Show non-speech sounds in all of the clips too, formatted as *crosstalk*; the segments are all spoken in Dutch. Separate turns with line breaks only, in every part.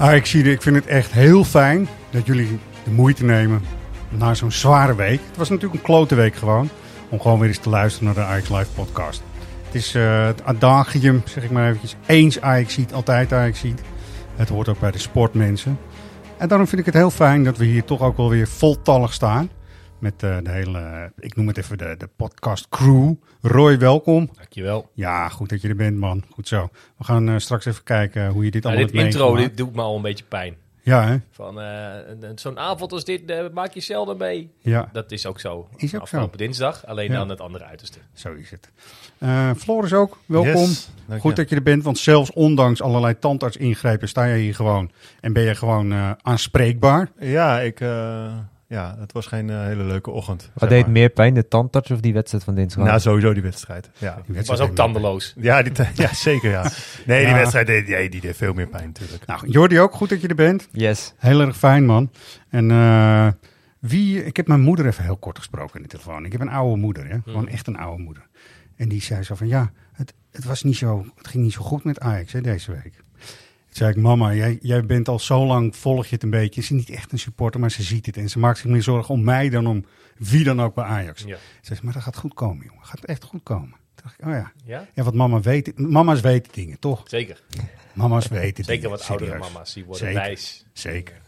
Ah, ik, zie, ik vind het echt heel fijn dat jullie de moeite nemen na zo'n zware week. Het was natuurlijk een klote week gewoon. Om gewoon weer eens te luisteren naar de Ajax Live podcast. Het is uh, het adagium, zeg ik maar eventjes. Eens Ajax ziet, altijd Ajax ziet. Het hoort ook bij de sportmensen. En daarom vind ik het heel fijn dat we hier toch ook wel weer voltallig staan. Met uh, de hele, ik noem het even de, de podcast crew. Roy, welkom.
Dankjewel.
Ja, goed dat je er bent, man. Goed zo. We gaan uh, straks even kijken hoe je dit
nou,
allemaal
Dit intro dit doet me al een beetje pijn.
Ja, hè?
Van uh, zo'n avond als dit uh, maak je zelden mee.
Ja.
Dat is ook zo.
Is ook
Afgelopen
zo.
dinsdag, alleen
Ja.
dan het andere uiterste.
Zo is het. Uh, Floris ook, welkom.
Yes,
Goed dat je er bent, want zelfs ondanks allerlei tandarts-ingrepen sta je hier gewoon en ben je gewoon uh, aanspreekbaar.
Ja, ik, uh, ja, het was geen uh, hele leuke ochtend.
Wat deed meer pijn, de tandarts of die wedstrijd van dinsdag?
Nou, sowieso die wedstrijd. Ja,
Die
Het
wedstrijd
was ook tandeloos.
ja, die, ja zeker ja. Nee, die wedstrijd deed, ja, die deed veel meer pijn natuurlijk.
Nou, Jordi ook, goed dat je er bent.
Yes.
Heel erg fijn, man. En uh, wie, ik heb mijn moeder even heel kort gesproken in de telefoon. Ik heb een oude moeder, hè? gewoon echt een oude moeder. En die zei zo van, ja, het, het, was niet zo, het ging niet zo goed met Ajax hè, deze week. Toen zei ik, mama, jij, jij bent al zo lang, volg je het een beetje. Ze is niet echt een supporter, maar ze ziet het. En ze maakt zich meer zorgen om mij dan om wie dan ook bij Ajax.
Ja.
Ze zei, maar dat gaat goed komen, jongen. gaat echt goed komen. Toen dacht ik, oh ja.
Ja?
Ja, want mama weet, mama's weten dingen, toch?
Zeker.
Mama's weten
Zeker
dingen.
wat oudere
serieus.
mama's. Die worden
Zeker.
wijs.
Zeker.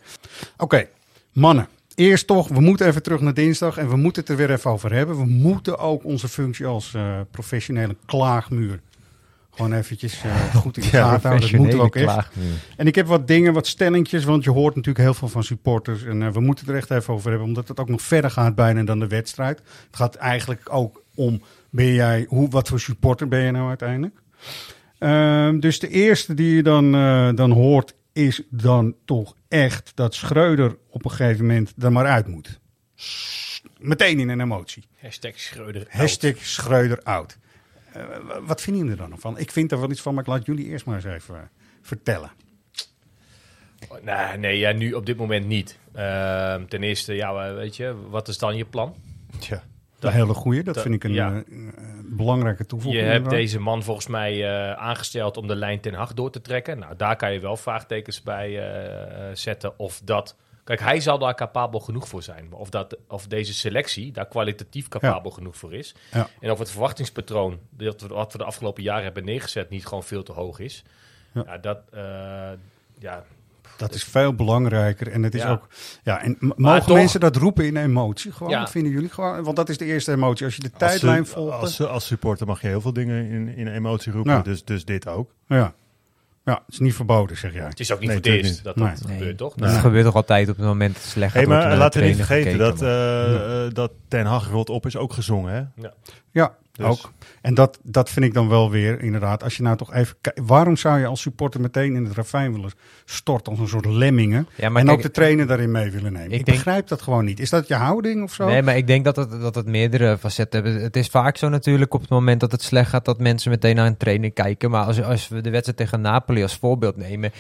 Oké, mannen. Eerst toch, we moeten even terug naar dinsdag en we moeten het er weer even over hebben. We moeten ook onze functie als uh, professionele klaagmuur gewoon eventjes uh, *laughs* goed in de
Ja,
gaten houden. Dat moeten we ook echt. En ik heb wat dingen, wat stellingjes, want je hoort natuurlijk heel veel van supporters. En uh, we moeten het er echt even over hebben, omdat het ook nog verder gaat bijna dan de wedstrijd. Het gaat eigenlijk ook om, ben jij, hoe, wat voor supporter ben je nou uiteindelijk? Uh, dus de eerste die je dan, uh, dan hoort is dan toch echt dat Schreuder op een gegeven moment er maar uit moet. Meteen in een emotie.
Hashtag Schreuder.
Hashtag Schreuder out. Uh, wat vinden jullie er dan van? Ik vind er wel iets van, maar ik laat jullie eerst maar eens even uh, vertellen.
Nee, nee ja, nu op dit moment niet. Uh, ten eerste, ja, weet je, wat is dan je plan?
Tja. Dat, een hele goede, dat, dat, vind ik een, ja. uh, belangrijke toevoeging.
Je hebt deze man volgens mij uh, aangesteld om de lijn ten Hag door te trekken. Nou, daar kan je wel vraagtekens bij zetten of dat... Kijk, hij zal daar capabel genoeg voor zijn. Maar of, dat, of deze selectie daar kwalitatief capabel ja. genoeg voor is.
Ja.
En of het verwachtingspatroon dat we, wat we de afgelopen jaren hebben neergezet niet gewoon veel te hoog is. Ja. ja dat, uh, ja,
dat is veel belangrijker. En het is ja. ook. Ja, en mogen toch, mensen dat roepen in emotie? Gewoon, ja. vinden jullie gewoon? Want dat is de eerste emotie. Als je de als tijdlijn volgt.
Als, als, supporter mag je heel veel dingen in, in emotie roepen. Ja. Dus, dus dit ook.
Ja. Ja, het is niet verboden, zeg jij.
Het is ook niet nee, voor het eerst dat dat nee. gebeurt, toch?
Nee. Het gebeurt toch altijd op het moment dat het slecht
hey,
gaat.
Maar laten we niet vergeten dat, uh, ja. dat Ten Hag rot op is ook gezongen, hè?
Ja,
ja dus. ook. En dat, dat vind ik dan wel weer, inderdaad. Als je nou toch even waarom zou je als supporter meteen in het ravijn willen storten als een soort lemmingen? Ja, en kijk, ook de trainer daarin mee willen nemen? Ik, ik denk, begrijp dat gewoon niet. Is dat je houding of zo?
Nee, maar ik denk dat het, dat het meerdere facetten hebben. Het is vaak zo natuurlijk op het moment dat het slecht gaat, dat mensen meteen naar een trainer kijken. Maar als, als we de wedstrijd tegen Napoli als voorbeeld nemen.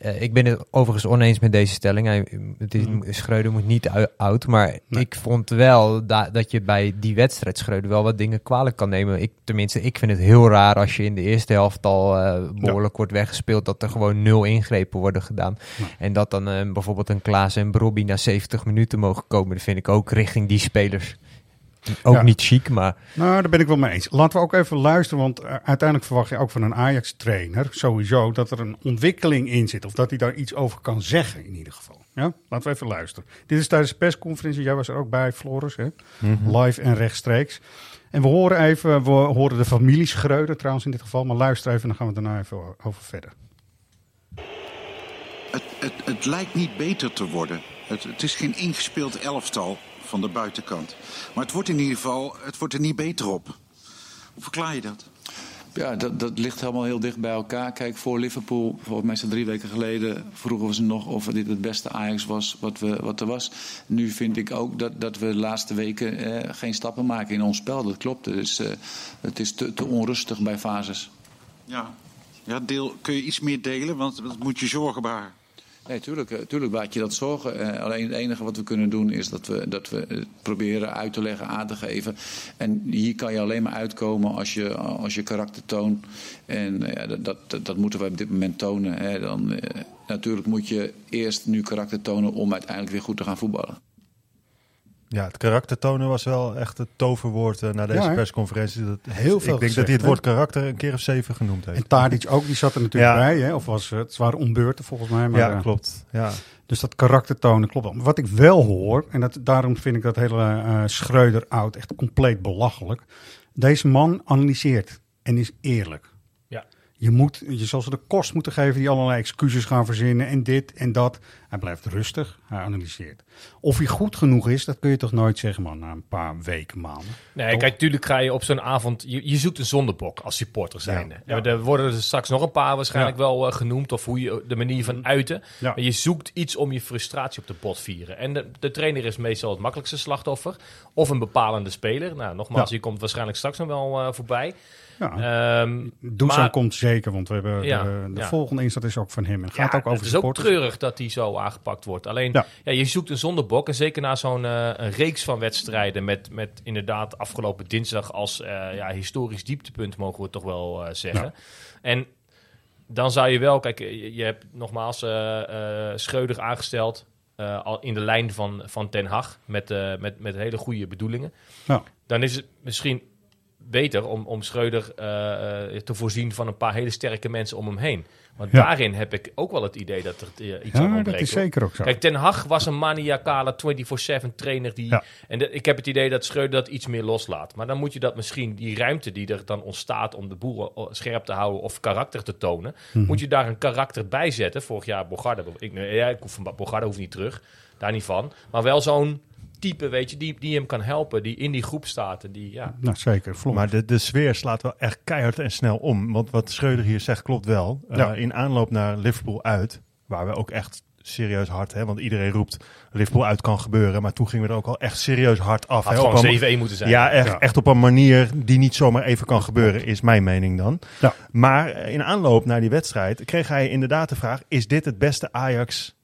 Uh, ik ben het overigens oneens met deze stelling. Hij, het is, mm. Schreuder moet niet oud. Maar nee. ik vond wel da dat je bij die wedstrijd Schreuder wel wat dingen kwalijk kan nemen. Ik, tenminste, ik vind het heel raar als je in de eerste helft al uh, behoorlijk ja. wordt weggespeeld. Dat er gewoon nul ingrepen worden gedaan. Ja. En dat dan uh, bijvoorbeeld een Klaas en Brobby na 70 minuten mogen komen. Dat vind ik ook richting die spelers. Ook ja. niet chic, maar...
Nou, daar ben ik wel mee eens. Laten we ook even luisteren, want uh, uiteindelijk verwacht je ook van een Ajax-trainer sowieso dat er een ontwikkeling in zit. Of dat hij daar iets over kan zeggen in ieder geval. Ja? Laten we even luisteren. Dit is tijdens de persconferentie, jij was er ook bij, Floris, hè? Mm -hmm. live en rechtstreeks. En we horen even, we horen de familie Schreuder trouwens in dit geval, maar luister even en dan gaan we het daarna even over verder.
Het, het, het lijkt niet beter te worden. Het, het is geen ingespeeld elftal van de buitenkant. Maar het wordt in ieder geval het wordt er niet beter op. Hoe verklaar je dat?
Ja, dat, dat ligt helemaal heel dicht bij elkaar. Kijk, voor Liverpool, volgens mij is drie weken geleden, vroegen we ze nog of dit het beste Ajax was wat, we, wat er was. Nu vind ik ook dat, dat we de laatste weken eh, geen stappen maken in ons spel. Dat klopt. Dus, eh, het is te, te onrustig bij fases.
Ja. Ja, deel, kun je iets meer delen? Want dat moet je zorgen baren.
Nee, tuurlijk, eh, tuurlijk je dat zorgen. Eh, alleen het enige wat we kunnen doen is dat we, dat we het proberen uit te leggen, aan te geven. En hier kan je alleen maar uitkomen als je, als je karakter toont. En eh, dat, dat, dat moeten we op dit moment tonen. Dan, eh, natuurlijk moet je eerst nu karakter tonen om uiteindelijk weer goed te gaan voetballen.
Ja, het karakter tonen was wel echt het toverwoord eh, na deze
Ja,
persconferentie. Dat,
Heel veel
Ik denk
gezegd,
dat hij het woord karakter een keer of zeven genoemd heeft.
En Tadic ook, die zat er natuurlijk
Ja.
bij. Hè? Of was het waren onbeurten volgens mij. Maar,
ja,
eh,
klopt. Ja.
Dus dat karakter tonen klopt wel. Maar wat ik wel hoor, en dat, daarom vind ik dat hele eh Schreuder oud echt compleet belachelijk. Deze man analyseert en is eerlijk. Je, moet, je zal ze de kost moeten geven die allerlei excuses gaan verzinnen en dit en dat. Hij blijft rustig, hij analyseert. Of hij goed genoeg is, dat kun je toch nooit zeggen man, na een paar weken, maanden.
Nee,
Toch?
kijk, natuurlijk ga je op zo'n avond... Je, je zoekt een zondebok als supporter zijnde.
Ja, ja.
Er worden er straks nog een paar waarschijnlijk
Ja.
wel eh, genoemd... of hoe je de manier van uiten.
Ja.
Maar je zoekt iets om je frustratie op de pot vieren. En de, de trainer is meestal het makkelijkste slachtoffer. Of een bepalende speler. Nou, nogmaals, die komt waarschijnlijk straks nog wel eh, voorbij.
Ja.
Maar-
komt zeker, want we hebben
Ja,
de, de
ja.
volgende instart is ook van hem. En gaat ook over
het is ook
supporters.
treurig dat hij zo aangepakt wordt. Alleen, ja. Je zoekt een zondebok. En zeker na zo'n eh, reeks van wedstrijden... Met, met inderdaad afgelopen dinsdag als eh, ja, historisch dieptepunt... mogen we het toch wel eh, zeggen. En dan zou je wel... Kijk, je, je hebt nogmaals Schreuder aangesteld... al in de lijn van, van Ten Hag... Met, met, met hele goede bedoelingen. Dan is het misschien beter om, om Schreuder eh, eh, te voorzien van een paar hele sterke mensen om hem heen. Want
Ja.
daarin heb ik ook wel het idee dat er eh, iets aan
Ja,
ontbreekt.
dat is zeker ook zo.
Kijk, Ten Hag was een maniacale 24-7 trainer. Die,
Ja.
En de- ik heb het idee dat Schreuder dat iets meer loslaat. Maar dan moet je dat misschien, die ruimte die er dan ontstaat om de boel eh, scherp te houden of karakter te tonen,
Mhm.
moet je daar een karakter bij zetten. Vorig jaar Bogarde, ik, ja, ik hoef van Bogarde hoeft niet terug, daar niet van. Maar wel zo'n type, weet je, die, die hem kan helpen, die in die groep staat. En die, ja,
Nou, zeker. Vlot.
Maar de, de sfeer slaat wel echt keihard en snel om. Want wat Schreuder hier zegt klopt wel. Eh,
Ja.
in aanloop naar Liverpool uit, waar we ook echt serieus hard, hè, want iedereen roept Liverpool uit kan gebeuren. Maar toen gingen we er ook al echt serieus hard af.
had
hè,
gewoon
een-
7-1 moeten zijn.
Ja, echt,
Ja.
echt op een manier die niet zomaar even kan gebeuren, is mijn mening dan.
Ja.
Maar eh, in aanloop naar die wedstrijd kreeg hij inderdaad de vraag: is dit het beste Ajax?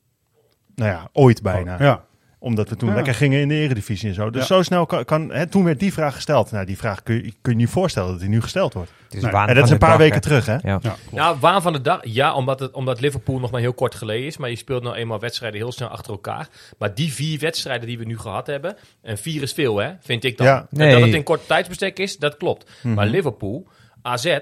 Nou ja, ooit bijna.
Ja.
Omdat we toen
Ja.
lekker gingen in de eredivisie en zo. Dus
Ja.
zo snel kan... kan hè, toen werd die vraag gesteld. Nou, die vraag kun je, kun je niet voorstellen dat die nu gesteld wordt.
Nee,
En dat is een paar
dag,
weken
hè.
terug, hè?
Ja.
Ja.
Nou, waan van de dag. Ja, omdat, het, omdat Liverpool nog maar heel kort geleden is. Maar je speelt nou eenmaal wedstrijden heel snel achter elkaar. Maar die vier wedstrijden die we nu gehad hebben. En vier is veel, hè? Vind ik dan.
Ja.
En
Nee.
Dat het in kort tijdsbestek is, dat klopt.
Mhm.
Maar Liverpool, AZ,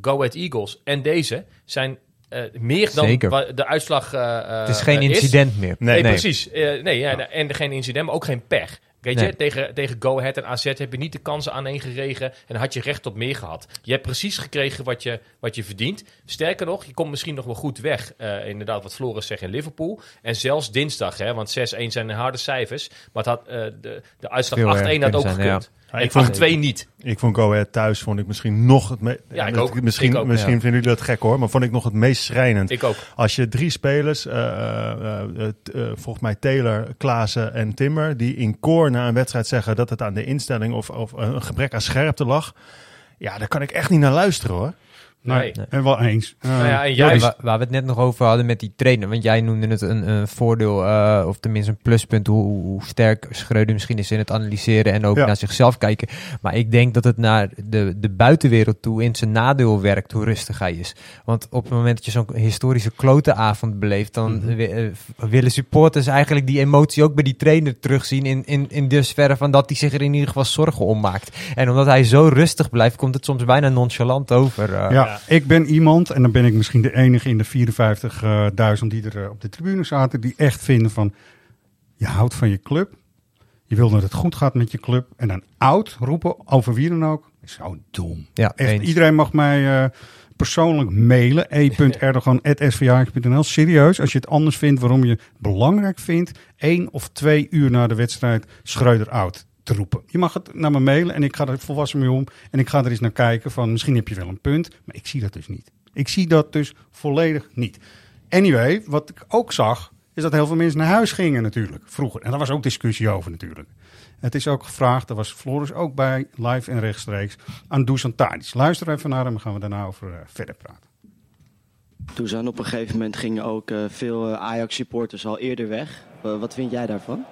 Go Ahead Eagles en deze zijn eh, meer dan
Zeker.
de uitslag eh, eh,
Het is geen incident meer.
Nee,
Nee, precies. Eh, nee, ja, En geen incident, maar ook geen pech. Weet
Nee.
je, tegen, tegen Go Ahead en AZ heb je niet de kansen aaneen geregen en had je recht op meer gehad. Je hebt precies gekregen wat je, wat je verdient. Sterker nog, je komt misschien nog wel goed weg. eh, inderdaad, wat Floris zegt in Liverpool. En zelfs dinsdag, hè, want 6-1 zijn harde cijfers. Maar het had, eh, de, de uitslag
Veel
8-1 had ook gekund.
Ja, ik vond-
8-2 niet.
Ik vond Go Ahead thuis vond ik misschien nog het meest...
Ja, ik ook.
Misschien,
Ik ook,
misschien
ja.
vinden jullie dat gek hoor, maar vond ik nog het meest schrijnend.
Ik ook.
Als je drie spelers, eh, eh, eh, volgens mij Taylor, Klaassen en Timmer, die in koor na een wedstrijd zeggen dat het aan de instelling of, of een gebrek aan scherpte lag. Ja, daar kan ik echt niet naar luisteren hoor.
Nee,
Nee.
en wel eens. Eh,
Nou ja, en
Ja,
juist,
waar, waar we het net nog over hadden met die trainer. Want jij noemde het een, een voordeel, eh, of tenminste een pluspunt, hoe, hoe sterk Schreuder misschien is in het analyseren en ook
Ja.
naar zichzelf kijken. Maar ik denk dat het naar de, de buitenwereld toe in zijn nadeel werkt, hoe rustig hij is. Want op het moment dat je zo'n historische klotenavond beleeft, dan
Mhm.
eh, willen supporters eigenlijk die emotie ook bij die trainer terugzien. In, in, in dusverre van dat hij zich er in ieder geval zorgen om maakt. En omdat hij zo rustig blijft, komt het soms bijna nonchalant over. eh.
Ja, ik ben iemand, en dan ben ik misschien de enige in de 54.000 die er eh, op de tribune zaten, die echt vinden van, je houdt van je club, je wil dat het goed gaat met je club, en dan oud roepen over wie dan ook, Zo dom.
Ja,
Echt,
eens.
iedereen mag mij eh, persoonlijk mailen. *laughs* e.erdogan.svh.nl Serieus, als je het anders vindt waarom je het belangrijk vindt... één of twee uur na de wedstrijd Schreuder out Je mag het naar me mailen en ik ga er volwassen mee om. En ik ga er eens naar kijken van misschien heb je wel een punt. Maar ik zie dat dus niet. Ik zie dat dus volledig niet. Anyway, wat ik ook zag, is dat heel veel mensen naar huis gingen natuurlijk. Vroeger. En daar was ook discussie over natuurlijk. Het is ook gevraagd, daar was Floris ook bij, live en rechtstreeks, aan Dusan Tadic. Luister even naar hem, dan gaan we daarna over eh, verder praten.
Dusan, op een gegeven moment gingen ook eh, veel eh, Ajax-supporters al eerder weg. Wa- wat vind jij daarvan?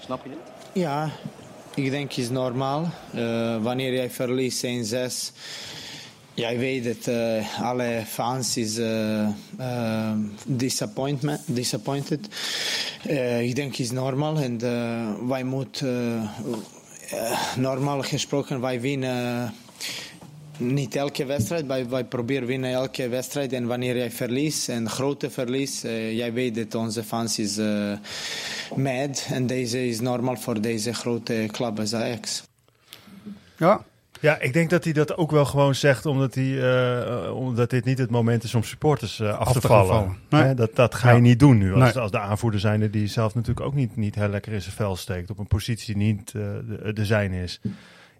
Snap je dit?
Ja, ik denk is normaal. Eh, wanneer jij verliest 1-6, jij weet het, eh, alle fans is eh, disappointment, disappointed. Ik denk is normaal en wij moeten, normaal gesproken, wij winnen niet elke wedstrijd, wij, wij proberen winnen elke wedstrijd. En wanneer jij verliest, een grote verlies, eh, jij weet dat onze fans is eh mad. En deze is normaal voor deze grote club als Ajax.
Ja,
Ja, ik denk dat hij dat ook wel gewoon zegt omdat, hij, eh, omdat dit niet het moment is om supporters af, te vallen.
vallen. Nee.
Hè, dat, dat ga je niet doen nu. Als,
Nee.
als de aanvoerder zijnde die zelf natuurlijk ook niet, niet heel lekker in zijn vel steekt. Op een positie die niet de, de zijne is.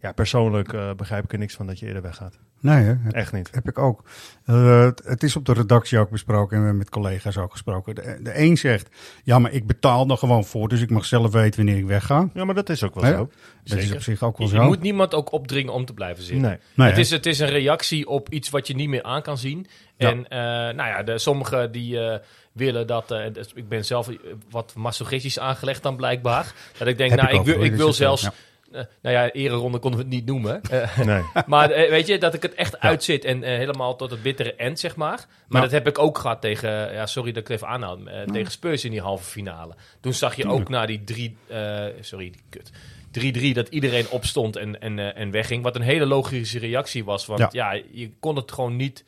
Ja, persoonlijk eh, begrijp ik er niks van dat je eerder weggaat.
nee hè? Heb,
Echt niet.
heb ik ook. Eh, het, is op de redactie ook besproken en we hebben met collega's ook gesproken. De, de een zegt, ja maar ik betaal er gewoon voor, dus ik mag zelf weten wanneer ik wegga.
Ja, maar dat is ook wel zo.
Dat is op zich ook wel
Je,
zo.
je moet niemand ook opdringen om te blijven zitten.
Nee.
Nee,
het,
hè?
is, het is een reactie op iets wat je niet meer aan kan zien.
Ja.
En eh, nou ja, de, sommigen die eh, willen dat... dus ik ben zelf wat masochistisch aangelegd dan blijkbaar. Dat ik denk,
Heb
nou,
ik
wil, ik wil zelfs...
ja.
Eh, nou ja, ereronde konden we het niet noemen. Eh, *laughs*
Nee. *laughs*
maar eh, weet je, dat ik het echt uitzit en helemaal tot het bittere end, zeg maar. Maar dat heb ik ook gehad tegen, ja, sorry dat ik het even eh, tegen Spurs in die halve finale. Toen zag je ook na die drie, eh, sorry, die kut. 3-3 dat iedereen opstond en, en, eh, en wegging. Wat een hele logische reactie was. Want
Ja.
ja, je kon het gewoon niet.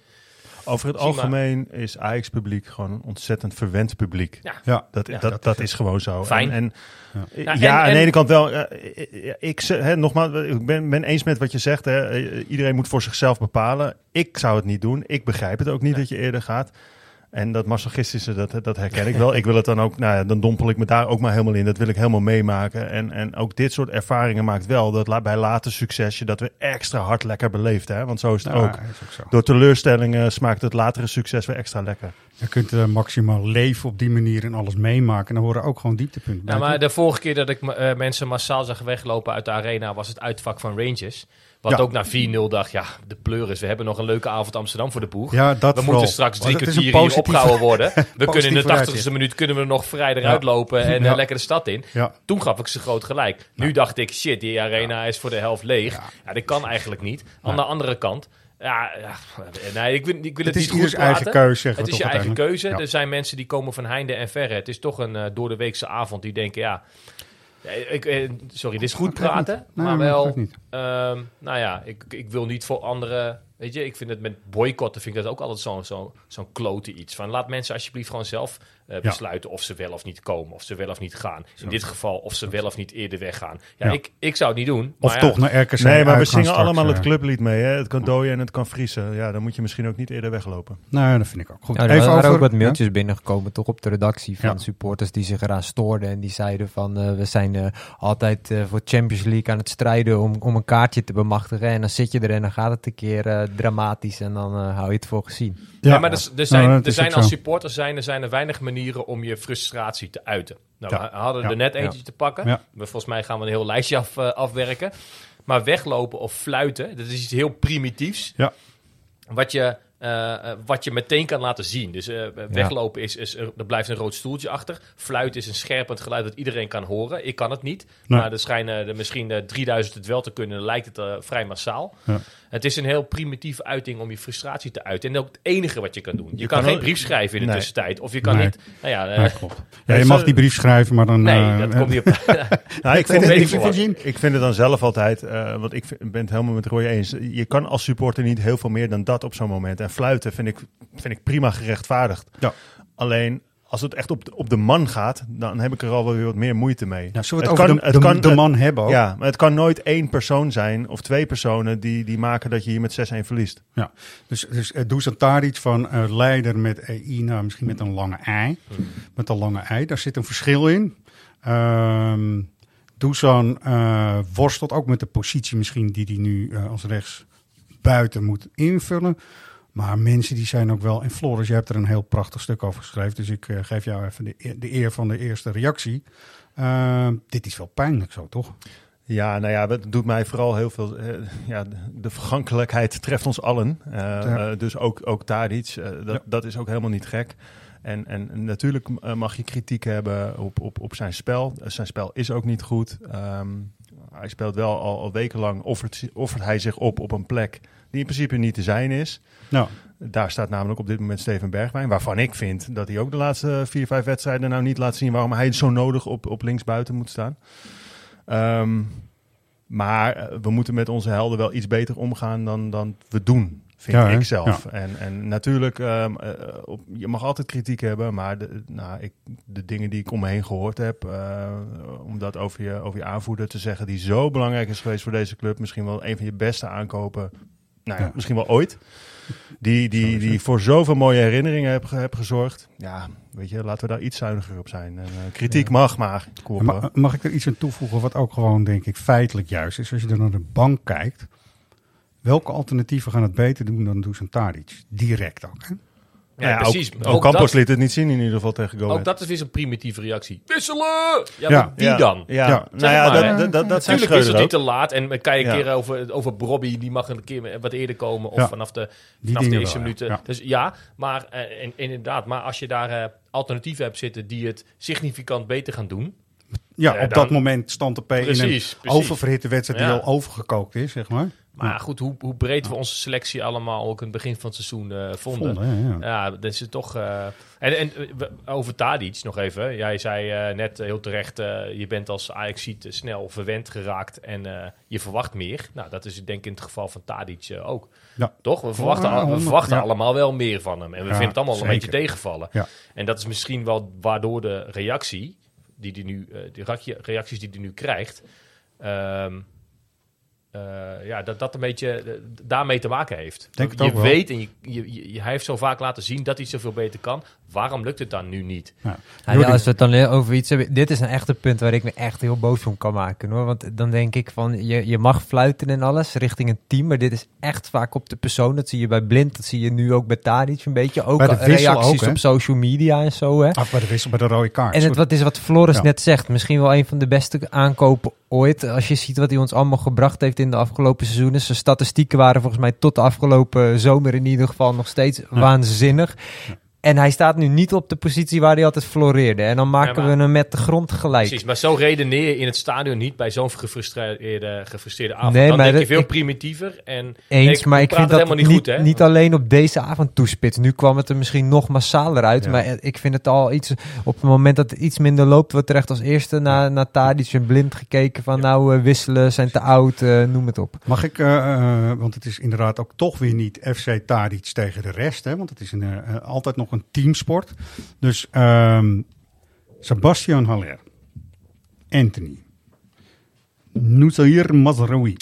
Over het algemeen is Ajax-publiek gewoon een ontzettend verwend publiek.
Ja.
Ja,
Dat,
Ja,
dat,
dat
dat,
is
gewoon zo.
Fijn.
En, en,
Ja,
ja,
en-
aan
en-
de ene kant wel. eh, eh, ik zeg, hè, nogmaals, ik ben, ben eens met wat je zegt. Hè. Eh, Iedereen moet voor zichzelf bepalen. Ik zou het niet doen. Ik begrijp het ook niet dat je eerder gaat. En dat masochistische, dat, dat herken ik wel. Ik wil het dan ook, nou ja, dan dompel ik me daar ook maar helemaal in. Dat wil ik helemaal meemaken. En, en ook dit soort ervaringen maakt wel dat bij later succesje dat we extra hard lekker beleefd. Hè? Want zo is het
Ja,
ook.
is ook zo.
Door teleurstellingen smaakt het latere succes weer extra lekker.
Je kunt eh, maximaal leven op die manier en alles meemaken. En dan horen ook gewoon dieptepunten bij.
Ja, maar de vorige keer dat ik eh, mensen massaal zag weglopen uit de arena was het uitvak van Rangers. Wat
Ja.
ook na 4-0 dacht, ja, de pleuris. We hebben nog een leuke avond Amsterdam voor de boeg.
Ja, dat
we
vooral.
moeten straks drie
is een
kwartier hier
positieve-
opgehouden worden. *laughs* We kunnen in de
vooruitzicht.
80ste minuut kunnen we nog vrij eruit
Ja.
lopen en
Ja.
eh, lekker de stad in. Toen gaf ik ze groot gelijk. Nu dacht ik, shit, die arena is voor de helft leeg. Ja. dat kan eigenlijk niet. Aan de andere kant, ja, nee, ik wil, ik wil het,
Het is
niet goed
ieders eigen keuze,
Het is je eigen keuze. Er zijn mensen die komen van heinde en verre. Het is toch een eh, door de weekse avond die denken, ja... Ik, eh, sorry, dit is goed praten.
Nee,
maar wel... ehm, nou ja, ik, ik wil niet voor anderen... Weet je, ik vind het met boycotten vind ik dat ook altijd zo'n zo, zo'n klote iets. Van laat mensen alsjeblieft gewoon zelf eh, besluiten of ze wel of niet komen. Of ze wel of niet gaan. In dit geval of ze wel of niet eerder weggaan. Ja,
Ja.
Ik, ik zou het niet doen.
Of
maar
toch
ja,
naar RKC
Nee, maar we zingen
straks,
allemaal
eh.
het clublied mee. Hè? Het kan dooien en het kan vriezen. Ja, dan moet je misschien ook niet eerder weglopen.
Nou, dat vind ik ook goed.
Ja, er
Even
waren
over
ook wat
ja?
mailtjes binnengekomen, toch op de redactie van
Ja.
supporters die zich eraan stoorden. En die zeiden van, eh, we zijn eh, altijd eh, voor Champions League aan het strijden om, om een kaartje te bemachtigen. En dan zit je er en dan gaat het een keer eh, dramatisch en dan eh, hou je het voor gezien.
Ja, maar er, er zijn,
Nou,
er zijn als supporters zijn, er zijn er weinig manieren om je frustratie te uiten. Nou,
Ja.
we hadden er net eentje te pakken. We, volgens mij gaan we een heel lijstje af, eh, afwerken. Maar weglopen of fluiten, dat is iets heel primitiefs.
Ja.
Wat je, eh, eh, wat je meteen kan laten zien. Dus weglopen is, is, er blijft een rood stoeltje achter. Fluiten is een scherpend geluid dat iedereen kan horen. Ik kan het niet.
Nee.
Maar er schijnen er misschien eh, 3000 het wel te kunnen. Dan lijkt het vrij massaal.
Ja.
Het is een heel primitieve uiting om je frustratie te uiten. En ook het enige wat je kan doen. Je,
Je
kan,
kan
geen brief schrijven in de
Nee.
tussentijd. Of je kan
Nee.
niet... Nou ja, eh,
Ja, klopt. Ja, je mag die brief schrijven, maar dan...
nee,
eh,
dat komt niet op... *laughs*
Nou, ik, vind het,
ik
vind,
wat.
ik vind het dan zelf altijd, eh, want ik vind- ben het helemaal met Roy eens. Je kan als supporter niet heel veel meer dan dat op zo'n moment. En fluiten vind ik, vind ik prima gerechtvaardigd.
Ja.
Alleen als het echt op de, op de man gaat, dan heb ik er al wel weer wat meer moeite mee.
Ja, zullen we het, over de, de, de man hebben ook?
Ja, maar het kan nooit één persoon zijn of twee personen die, die maken dat je hier met 6-1 verliest.
Ja, dus, dus uh, Dusan Taric van uh, leider met EI, nou misschien met een lange ei. Met een lange ei, daar zit een verschil in. Uh, Dusan uh, worstelt ook met de positie misschien die hij nu uh, als rechts buiten moet invullen. Maar mensen die zijn ook wel... En Floris, je hebt er een heel prachtig stuk over geschreven. Dus ik uh, geef jou even de, de, eer van de eerste reactie. Uh, dit is wel pijnlijk zo, toch?
Ja, nou ja, het doet mij vooral heel veel... Uh, ja, de, vergankelijkheid treft ons allen. Ja. dus ook, ook Tadic. dat, ja. dat is ook helemaal niet gek. En, en natuurlijk mag je kritiek hebben op, op, op zijn spel. Zijn spel is ook niet goed. Um, hij speelt wel al, al wekenlang, offert, offert hij zich op op een plek die in principe niet te zijn is.
Nou.
Daar staat namelijk op dit moment Steven Bergwijn, waarvan ik vind dat hij ook de laatste vier, vijf wedstrijden nou niet laat zien waarom hij zo nodig op, op linksbuiten moet staan. Um, maar we moeten met onze helden wel iets beter omgaan dan, dan we doen, vind ja, ik zelf. Ja. En, en natuurlijk, um, uh, op, je mag altijd kritiek hebben, maar de, nou, ik, de dingen die ik om me heen gehoord heb, uh, om dat over je, over je aanvoerder te zeggen, die zo belangrijk is geweest voor deze club, misschien wel een van je beste aankopen nou ja, misschien wel ooit. Die, die, die voor zoveel mooie herinneringen heb, heb gezorgd. Ja, weet je, laten we daar iets zuiniger op zijn. En, uh, kritiek ja. mag, maar.
Mag, mag ik er iets aan toevoegen wat ook gewoon, denk ik, feitelijk juist is? Als je er naar de bank kijkt, welke alternatieven gaan het beter doen dan Dusan Tadic? Direct ook, hè?
Ja, ja, precies.
Ook, ook Campos liet het niet zien in ieder geval tegen Go
Ook dat is weer zo'n primitieve reactie. Wisselen! Ja, ja. wie
ja.
dan?
Ja, nou ja,
maar,
dat, dat,
Natuurlijk is het niet te laat. En kan je een keer over, over Bobby, die mag een keer wat eerder komen. Of vanaf de, vanaf de eerste minuten. Dus ja, maar uh, in, inderdaad. Maar als je daar uh, alternatieven hebt zitten die het significant beter gaan doen.
Ja, uh, op dan, dat moment stand de P in een precies. oververhitte wedstrijd die al overgekookt is, zeg maar.
Maar ja. goed, hoe, hoe breed ja. we onze selectie allemaal ook in het begin van het seizoen uh, vonden.
vonden ja,
ja, dat is het toch. Uh, en, en over Tadic nog even. Jij zei uh, net heel terecht, je bent als ajax snel verwend geraakt en je verwacht meer. Nou, dat is denk ik in het geval van Tadic ook. Toch? We verwachten, al, we verwachten allemaal wel meer van hem. En we vinden het allemaal zeker. een beetje tegenvallen. En dat is misschien wel waardoor de reactie, die die nu, de reacties die hij nu krijgt... Um, uh, ja, dat dat een beetje uh, daarmee te maken heeft.
Denk
je weet en je, je, je, hij heeft zo vaak laten zien dat hij zoveel beter kan. Waarom lukt het dan nu niet?
Ja. Ja, als we het dan over iets hebben, dit is een echte punt waar ik me echt heel boos om kan maken hoor. Want dan denk ik van je, je mag fluiten en alles richting een team, maar dit is echt vaak op de persoon. Dat zie je bij Blind, dat zie je nu ook bij Tadic een beetje. Ook reacties ook, op social media en zo. Hè.
Ach, bij de wissel bij de rode kaart.
En het wat is wat Floris ja. net zegt, misschien wel een van de beste aankopen ooit. Als je ziet wat hij ons allemaal gebracht heeft in de afgelopen seizoenen. Zijn statistieken waren volgens mij tot de afgelopen zomer in ieder geval nog steeds ja. waanzinnig. En hij staat nu niet op de positie waar hij altijd floreerde. En dan maken ja, maar, we hem met de grond gelijk.
Precies, maar zo redeneer je in het stadion niet bij zo'n gefrustreerde, gefrustreerde avond. Nee, dan maar denk je veel ik, primitiever. En
eens,
ik,
maar ik vind dat
helemaal niet, goed, hè?
niet alleen op deze avond toespits. Nu kwam het er misschien nog massaler uit. Ja. Maar ik vind het al iets... Op het moment dat het iets minder loopt... wordt er echt als eerste naar, naar Tadic en Blind gekeken. Van nou, uh, wisselen, zijn te oud, uh, noem het op.
Mag ik... Uh, want het is inderdaad ook toch weer niet FC Tadic tegen de rest. Hè? Want het is een, altijd nog een teamsport. Dus um, Sebastian Haller, Anthony, Nusair Mazraoui,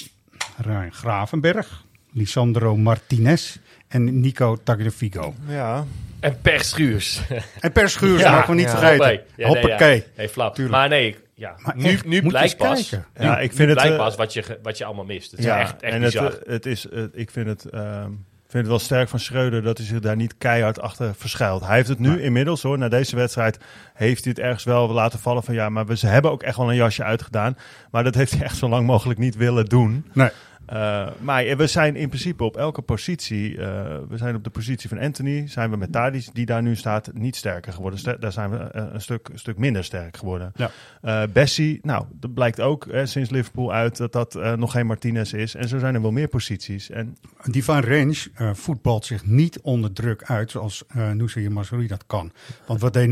Ryan Gravenberg, Lisandro Martinez en Nico Tagliafico.
Ja.
En Per Schuurs.
En Per Schuurs, ja, mogen we niet ja. vergeten.
Ja,
Hoppakee.
Nee, ja. hey, flap. Tuurlijk. Maar nee, ja.
Maar
nu,
echt,
nu blijkt pas.
Kijken.
Ja,
nu,
ik vind
nu
het
blijkt pas wat je, wat je allemaal mist. Het is
ja,
echt, echt
en
bizar.
het, het is, uh, ik vind het... Um, vind het wel sterk van Schreuder dat hij zich daar niet keihard achter verschuilt. Hij heeft het nu ja. inmiddels hoor, na deze wedstrijd heeft hij het ergens wel laten vallen van ja, maar we ze hebben ook echt wel een jasje uitgedaan. Maar dat heeft hij echt zo lang mogelijk niet willen doen.
Nee.
Uh, maar we zijn in principe op elke positie, uh, we zijn op de positie van Anthony, zijn we met Tadic, die daar nu staat, niet sterker geworden. Ster daar zijn we uh, een, stuk, een stuk minder sterk geworden.
Ja.
Bessie, nou, dat blijkt ook sinds Liverpool uit dat dat nog geen Martinez is. En zo zijn er wel meer posities. En...
Die van Range voetbalt zich niet onder druk uit zoals uh, Masouri dat kan. Want wat deed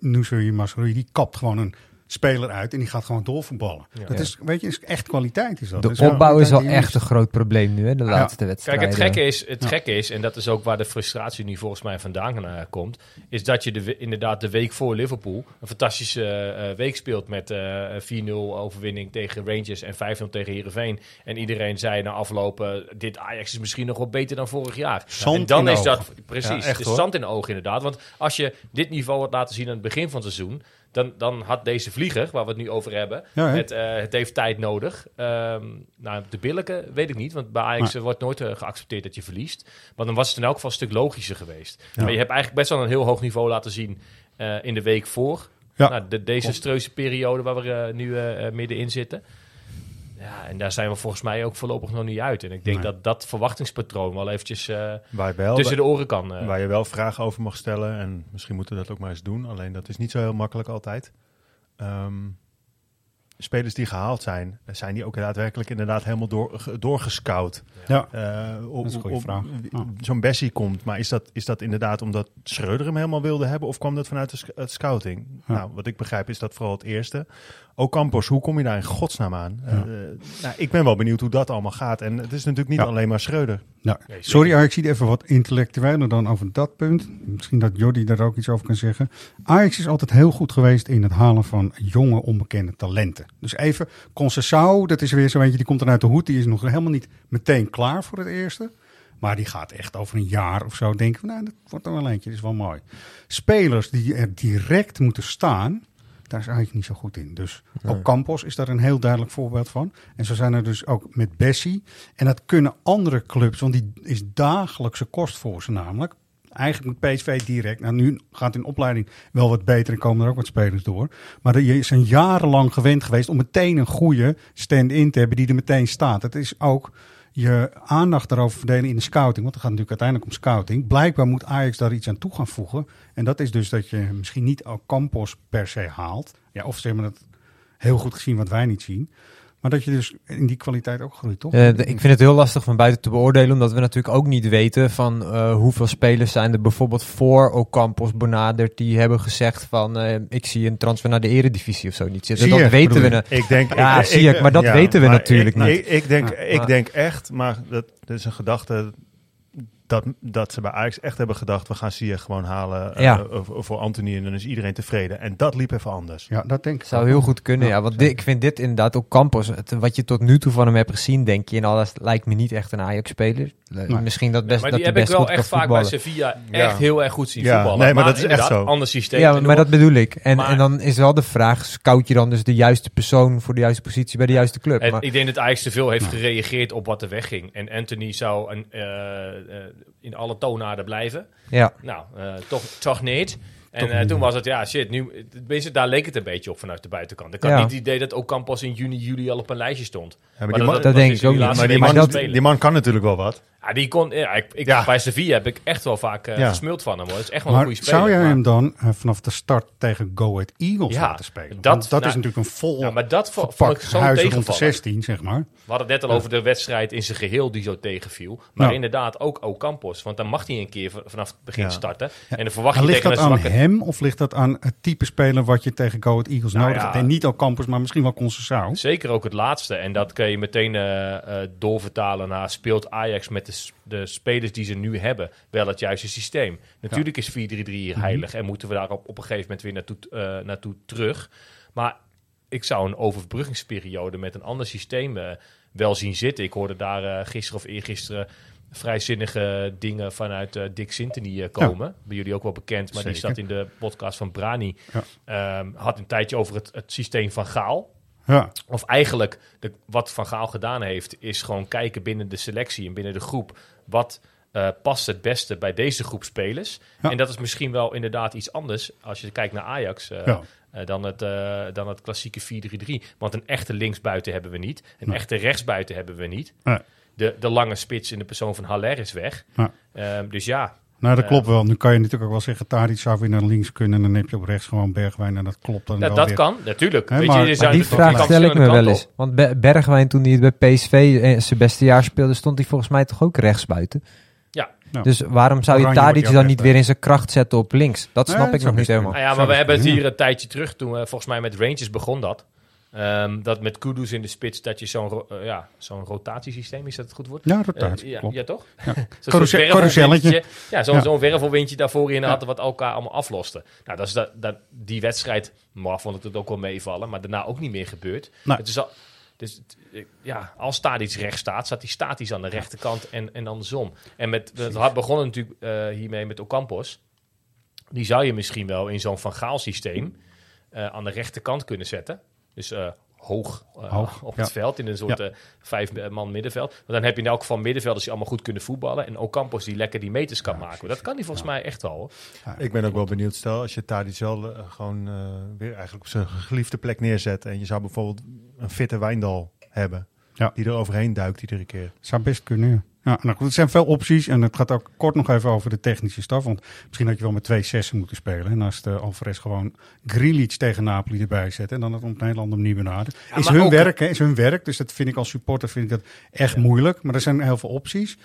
Nusayr Masouri? Die kapt gewoon een speler uit en die gaat gewoon doorvoetballen.
Ja.
Dat
Ja.
is, weet je, is echt kwaliteit is dat.
De
Dus
opbouw is
die
echt een groot probleem nu, hè, de
Ja.
laatste wedstrijd.
Kijk, het gekke is, het
Ja.
gekke is, en dat is ook waar de frustratie nu volgens mij vandaan eh, komt, is dat je de, inderdaad de week voor Liverpool een fantastische eh, week speelt met eh 4-0 overwinning tegen Rangers en 5-0 tegen Heerenveen. En iedereen zei na aflopen, dit Ajax is misschien nog wel beter dan vorig jaar.
Zand
en dan is dat, precies,
Ja, echt, hoor.
zand in de ogen inderdaad. Want als je dit niveau had laten zien aan het begin van het seizoen, dan, dan had deze vlieger, waar we het nu over hebben,
Ja,
het, eh, het heeft tijd nodig. Ehm, nou, de billijke weet ik niet, want bij Ajax
Maar-
wordt nooit eh, geaccepteerd dat je verliest. Maar dan was het in elk geval een stuk logischer geweest.
Ja.
Maar je hebt eigenlijk best wel een heel hoog niveau laten zien eh, in de week voor.
Ja.
Nou, de desastreuze periode waar we nu middenin zitten. Ja, en daar zijn we volgens mij ook voorlopig nog niet uit. En ik denk
Nee.
dat dat verwachtingspatroon wel eventjes eh,
Waar je, wel,
tussen de oren kan. eh.
waar je wel vragen over mag stellen. En misschien moeten we dat ook maar eens doen. Alleen dat is niet zo heel makkelijk altijd. Ehm, spelers die gehaald zijn, zijn die ook daadwerkelijk inderdaad helemaal door, ge- doorgescout?
Ja.
Eh, op-
Dat is een goede
op-
vraag.
Zo'n Bessie komt, maar is dat, is dat inderdaad omdat Schreuder hem helemaal wilde hebben? Of kwam dat vanuit de sc- scouting?
Ja.
Nou, wat ik begrijp is dat vooral het eerste. Ook Campos, hoe kom je daar in godsnaam aan?
Ja.
Eh, nou, ik ben wel benieuwd hoe dat allemaal gaat. En het is natuurlijk niet
Ja.
alleen maar Schreuder.
Ja. Sorry, Ajax ziet even wat intellectueler dan over dat punt. Misschien dat Jordi daar ook iets over kan zeggen. Ajax is altijd heel goed geweest in het halen van jonge, onbekende talenten. Dus even, Concessao, dat is weer zo eentje, die komt dan uit de hoed. Die is nog helemaal niet meteen klaar voor het eerste. Maar die gaat echt over een jaar of zo denken, van, nou, dat wordt dan wel eentje, dat is wel mooi. Spelers die er direct moeten staan, daar is eigenlijk niet zo goed in. Dus ook Campos is daar een heel duidelijk voorbeeld van. En zo zijn er dus ook met Bessie. En dat kunnen andere clubs, want die is dagelijkse kost voor ze namelijk. Eigenlijk met PSV direct. Nou, nu gaat in opleiding wel wat beter en komen er ook wat spelers door. Maar je zijn jarenlang gewend geweest om meteen een goede stand-in te hebben die er meteen staat. Het is ook je aandacht daarover verdelen in de scouting. Want het gaat natuurlijk uiteindelijk om scouting. Blijkbaar moet Ajax daar iets aan toe gaan voegen. En dat is dus dat je misschien niet Campos per se haalt. Ja, of ze hebben het heel goed gezien wat wij niet zien. Maar dat je dus in die kwaliteit ook groeit, toch?
Eh, de- ik vind het heel lastig van buiten te beoordelen, omdat we natuurlijk ook niet weten van eh, hoeveel spelers zijn er bijvoorbeeld voor Ocampos benaderd die hebben gezegd van eh, ik zie een transfer naar de eredivisie of zo niet zitten. Dat weten we.
Ik denk,
Ja,
ik,
zie ik, maar dat weten we natuurlijk
ik,
niet.
Ik, ik denk,
Ja.
ik denk echt, maar dat, dat is een gedachte dat, dat ze bij Ajax echt hebben gedacht, we gaan Ziyech gewoon halen eh,
Ja.
voor voor Anthony en dan is iedereen tevreden. En dat liep even anders.
Ja, dat denk ik.
zou heel goed kunnen,
Ja,
ja. Want ik vind dit inderdaad ook Campos, het, wat je tot nu toe van hem hebt gezien, denk je, en alles lijkt me niet echt een Ajax-speler.
Nee.
Misschien dat best
maar
dat
die
hij
heb ik
best
wel echt vaak bij. Sevilla
Ja.
echt heel erg goed zien
Ja,
voetballen.
nee, maar dat is echt zo.
ander systeem.
Ja, maar dat bedoel ik. En,
Maar-
en dan is wel de vraag, scout je dan dus de juiste persoon voor de juiste positie bij de juiste club?
En
Maar-
ik denk dat Ajax te veel heeft gereageerd op wat er wegging. En Anthony zou een, eh, eh, in alle toonaarden blijven.
ja.
Nou, eh, toch, toch niet. En eh, toen was het, ja, shit, nu, daar leek het een beetje op vanuit de buitenkant. Ik had
Ja.
niet het idee dat ook Campos in juni, juli al op een lijstje stond.
Ja, maar die man,
dat
was
denk
dus
ik ook
die
niet.
maar die, man, die kan natuurlijk wel wat.
Ja, die kon, ja, ik, ik,
Ja.
Bij Sevilla heb ik echt wel vaak
Ja.
gesmuld van hem. Hoor. Dat is echt wel een goede speler.
zou jij
maar-
hem dan eh, vanaf de start tegen Go Ahead Eagles
Ja,
laten spelen?
dat-
Want dat
nou,
is natuurlijk een vol
ja, maar dat vo- vond ik zo'n
huis rond de
tegenvaller.
16, zeg maar.
We hadden het net al over de wedstrijd in zijn geheel die zo tegenviel. Maar inderdaad ook Ocampos. Want dan mag hij een keer vanaf het begin
Ja.
starten. En dan verwacht je tegen een zwakke...
hem of ligt dat aan het type speler wat je tegen Go Ahead Eagles
Nou
nodig
ja.
hebt? En niet al Campus, maar misschien wel Concessao.
Zeker ook het laatste. En dat kun je meteen eh, eh, doorvertalen naar... speelt Ajax met de, de spelers die ze nu hebben wel het juiste systeem. Natuurlijk is 4-3-3 hier
Mhm.
heilig... en moeten we daar op, op een gegeven moment weer naartoe, eh, naartoe terug. Maar ik zou een overbruggingsperiode met een ander systeem wel zien zitten. Ik hoorde daar gisteren of eergisteren vrijzinnige dingen vanuit eh, Dick Sintony eh, komen. Bij jullie ook wel bekend, maar die zat in de podcast van Brani.
Ja.
Ehm, had een tijdje over het, het systeem van Gaal.
Ja,
Of eigenlijk, de, wat Van Gaal gedaan heeft, is gewoon kijken binnen de selectie en binnen de groep. Wat eh, past het beste bij deze groep spelers?
Ja.
En dat is misschien wel inderdaad iets anders als je kijkt naar Ajax.
Ja.
dan, het, dan het klassieke 4-3-3. Want een echte linksbuiten hebben we niet. Een
Nee.
echte rechtsbuiten hebben we niet.
Nee.
De, de lange spits in de persoon van Haller is weg.
Ja.
Ehm, dus ja,
nou dat
Eh,
klopt wel. Nu kan je natuurlijk ook wel zeggen, Tadic zou weer naar links kunnen. En dan heb je op rechts gewoon Bergwijn. En dat klopt dan
dat,
wel
dat
weer.
kan, natuurlijk. Weet
maar-
je,
die vraag stel ik me wel eens. Want Be- Bergwijn, toen hij het bij PSV eh, zijn beste jaar speelde, stond hij volgens mij toch ook rechtsbuiten?
Ja,
Ja.
Dus waarom zou je
Oranje
Tadic dan niet weer in zijn kracht zetten op links? Dat snap ik nog niet helemaal.
Nou ja, maar we hebben het hier een tijdje terug, toen we volgens mij met Rangers begon dat. Ehm, dat met Kudus in de spits, dat je zo'n ro- eh, ja, zo'n rotatiesysteem, is dat het goed woord?
Ja, rotatie,
Eh, ja, toch?
Ja. *laughs*
Zo'n
carouselletje.
wervelwindje. Ja, zo'n
Ja.
zo'n wervelwindje daarvoor in hadden, wat elkaar allemaal afloste. Nou, dat is dat, dat, die wedstrijd, maar vond ik het ook wel meevallen, maar daarna ook niet meer gebeurd.
Nee.
Het is al, dus het- ja, als Tadic rechts staat, staat hij statisch aan de rechterkant en, en andersom. En met, we had begonnen natuurlijk eh, hiermee met Ocampos. Die zou je misschien wel in zo'n Van Gaal systeem aan de rechterkant kunnen zetten. Dus eh, hoog, eh,
Hoog,
op
ja.
het veld, in een soort
Ja.
eh, vijf-man middenveld. Want dan heb je in elk geval middenvelders die allemaal goed kunnen voetballen. En Ocampos die lekker die meters kan maken. Dat kan hij volgens mij echt wel.
Ik ben ook wel benieuwd, stel als je Tadic wel eh, gewoon weer eigenlijk op zijn geliefde plek neerzet. En je zou bijvoorbeeld een fitte Wijndal hebben.
Ja.
Die er overheen duikt iedere keer.
Zou best kunnen, ja. Nou goed, er zijn veel opties en het gaat ook kort nog even over de technische staf. Want misschien had je wel met twee zessen moeten spelen. En als de Alvarez gewoon Grealish tegen Napoli erbij zet en dan het op een hele andere manier benaderen.
Ja,
is hun
ook-
werk, hè, is hun werk. Dus dat vind ik als supporter vind ik dat echt moeilijk. Maar er zijn heel veel opties.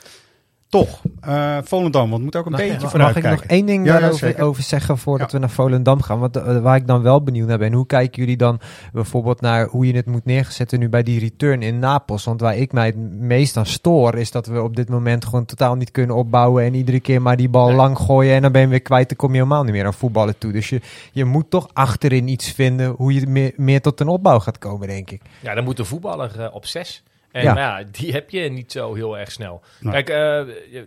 Toch, eh Volendam, want moet ook een
Mag-
beetje
mag,
vooruit
mag ik nog één ding
Ja,
daarover over zeggen voordat
Ja.
we naar Volendam gaan? Want eh, waar ik dan wel benieuwd naar ben, hoe kijken jullie dan bijvoorbeeld naar hoe je het moet neerzetten nu bij die return in Napels? Want waar ik mij het meest aan stoor, is dat we op dit moment gewoon totaal niet kunnen opbouwen en iedere keer maar die bal
Nee.
lang gooien en dan ben je weer kwijt, dan kom je helemaal niet meer aan voetballen toe. Dus je, je moet toch achterin iets vinden hoe je meer, meer tot een opbouw gaat komen, denk ik.
Ja, dan moet de voetballer eh, op zes. En
Ja.
maar ja, die heb je niet zo heel erg snel.
Nee.
Kijk,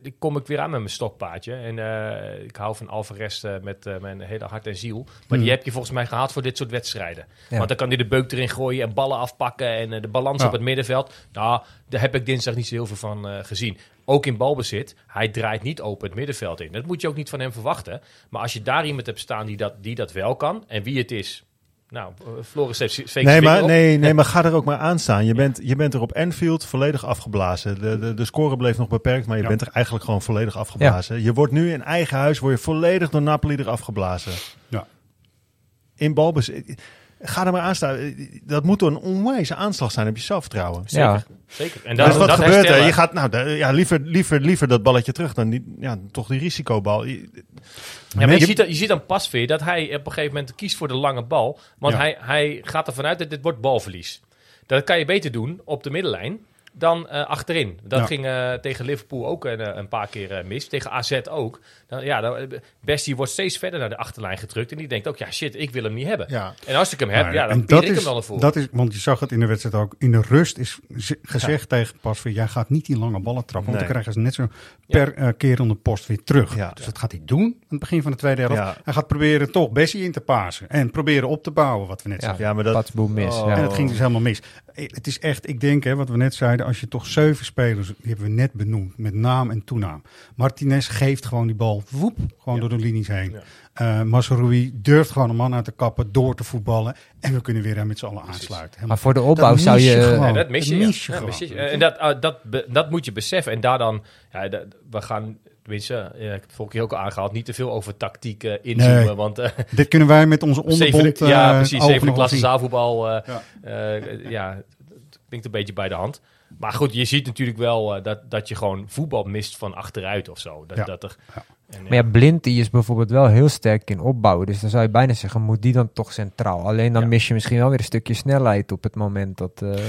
ik kom ik weer aan met mijn stokpaardje. En eh, ik hou van Alvarez eh, met mijn hele hart en ziel. Maar die
Hmm.
heb je volgens mij gehaald voor dit soort wedstrijden.
Ja.
Want dan kan hij de beuk erin gooien en ballen afpakken. En de balans
Ja.
op het middenveld. Nou, daar heb ik dinsdag niet zo heel veel van gezien. Ook in balbezit. Hij draait niet open het middenveld in. Dat moet je ook niet van hem verwachten. Maar als je daar iemand hebt staan die dat, die dat wel kan. En wie het is... Nou, eh, Floris heeft
Nee maar,
op.
nee, nee, maar ga er ook maar aan staan. Je bent, je bent er op Anfield volledig afgeblazen. De, de, de score bleef nog beperkt, maar je
Ja.
bent er eigenlijk gewoon volledig afgeblazen. Je wordt nu in eigen huis word je volledig door Napoli er afgeblazen.
Ja.
In balbezit. Ga er maar aan staan. Dat moet een onwijze aanslag zijn op je zelfvertrouwen.
Zeker,
Ja.
zeker. En
Dus
dat,
wat
dat
gebeurt er? Je gaat, nou, ja, liever, liever, liever dat balletje terug dan die, ja, toch die risicobal. Je-
Ja, maar je,
Je-
ziet, dan- je ziet dan pas weer dat hij op een gegeven moment kiest voor de lange bal. Want
Ja.
hij, hij gaat ervan uit dat dit wordt balverlies. Dat kan je beter doen op de middenlijn dan eh, achterin. Dat
Ja.
ging eh, tegen Liverpool ook een, eh, een paar keer eh, mis. Tegen AZ ook. Dan, ja, dan, Bestie wordt steeds verder naar de achterlijn gedrukt. En die denkt ook, ja shit, ik wil hem niet hebben.
Ja.
En als ik hem heb,
Maar-
ja, dan
dat
ik
is,
hem wel ervoor.
Dat is, want je zag het in de wedstrijd ook. In de rust is gezegd tegen Pasveer, jij gaat niet die lange ballen trappen. Want dan krijgen ze net zo per keer onder post weer terug.
Ja.
Dus dat gaat hij doen aan het begin van de tweede helft.
Ja.
Hij gaat proberen toch Bessie in te pasen. En proberen op te bouwen, wat we net
Ja,
zeiden.
Ja, maar dat-
Patsboom mis.
Oh.
En dat ging dus helemaal mis. Eh, Het is echt, ik denk, hè, wat we net zeiden, als je toch zeven spelers, die hebben we net benoemd, met naam en toenaam. Martinez geeft gewoon die bal, woep, gewoon door de linies heen.
Ja.
Eh Mazraoui durft gewoon een man uit te kappen, door te voetballen. En we kunnen weer eh, met z'n allen aansluiten. Helemaal-
Maar voor de opbouw
Dat
zou
mis
je...
gewoon.
Dat mis je.
Dat
ja.
mis je
Ja,
gewoon.
mis je. En dat, ah, dat, be- dat moet je beseffen. En daar dan, ja, dat- we gaan, tenminste, ja, ik heb het vorige keer ook al aangehaald, niet te veel over tactiek eh, inzoomen.
Nee.
Want eh, *laughs*
Dit kunnen wij met onze onderbond
Zeven- ja,
eh,
precies.
wel
klasse zaalvoetbal. eh,
Ja.
eh, klinkt een beetje bij de hand. Maar goed, je ziet natuurlijk wel eh, dat, dat je gewoon voetbal mist van achteruit of zo. Dat, dat er, en,
Maar ja, Blind die is bijvoorbeeld wel heel sterk in opbouwen. Dus dan zou je bijna zeggen, moet die dan toch centraal? Alleen dan
Ja.
mis je misschien wel weer een stukje snelheid op het moment dat... eh, dat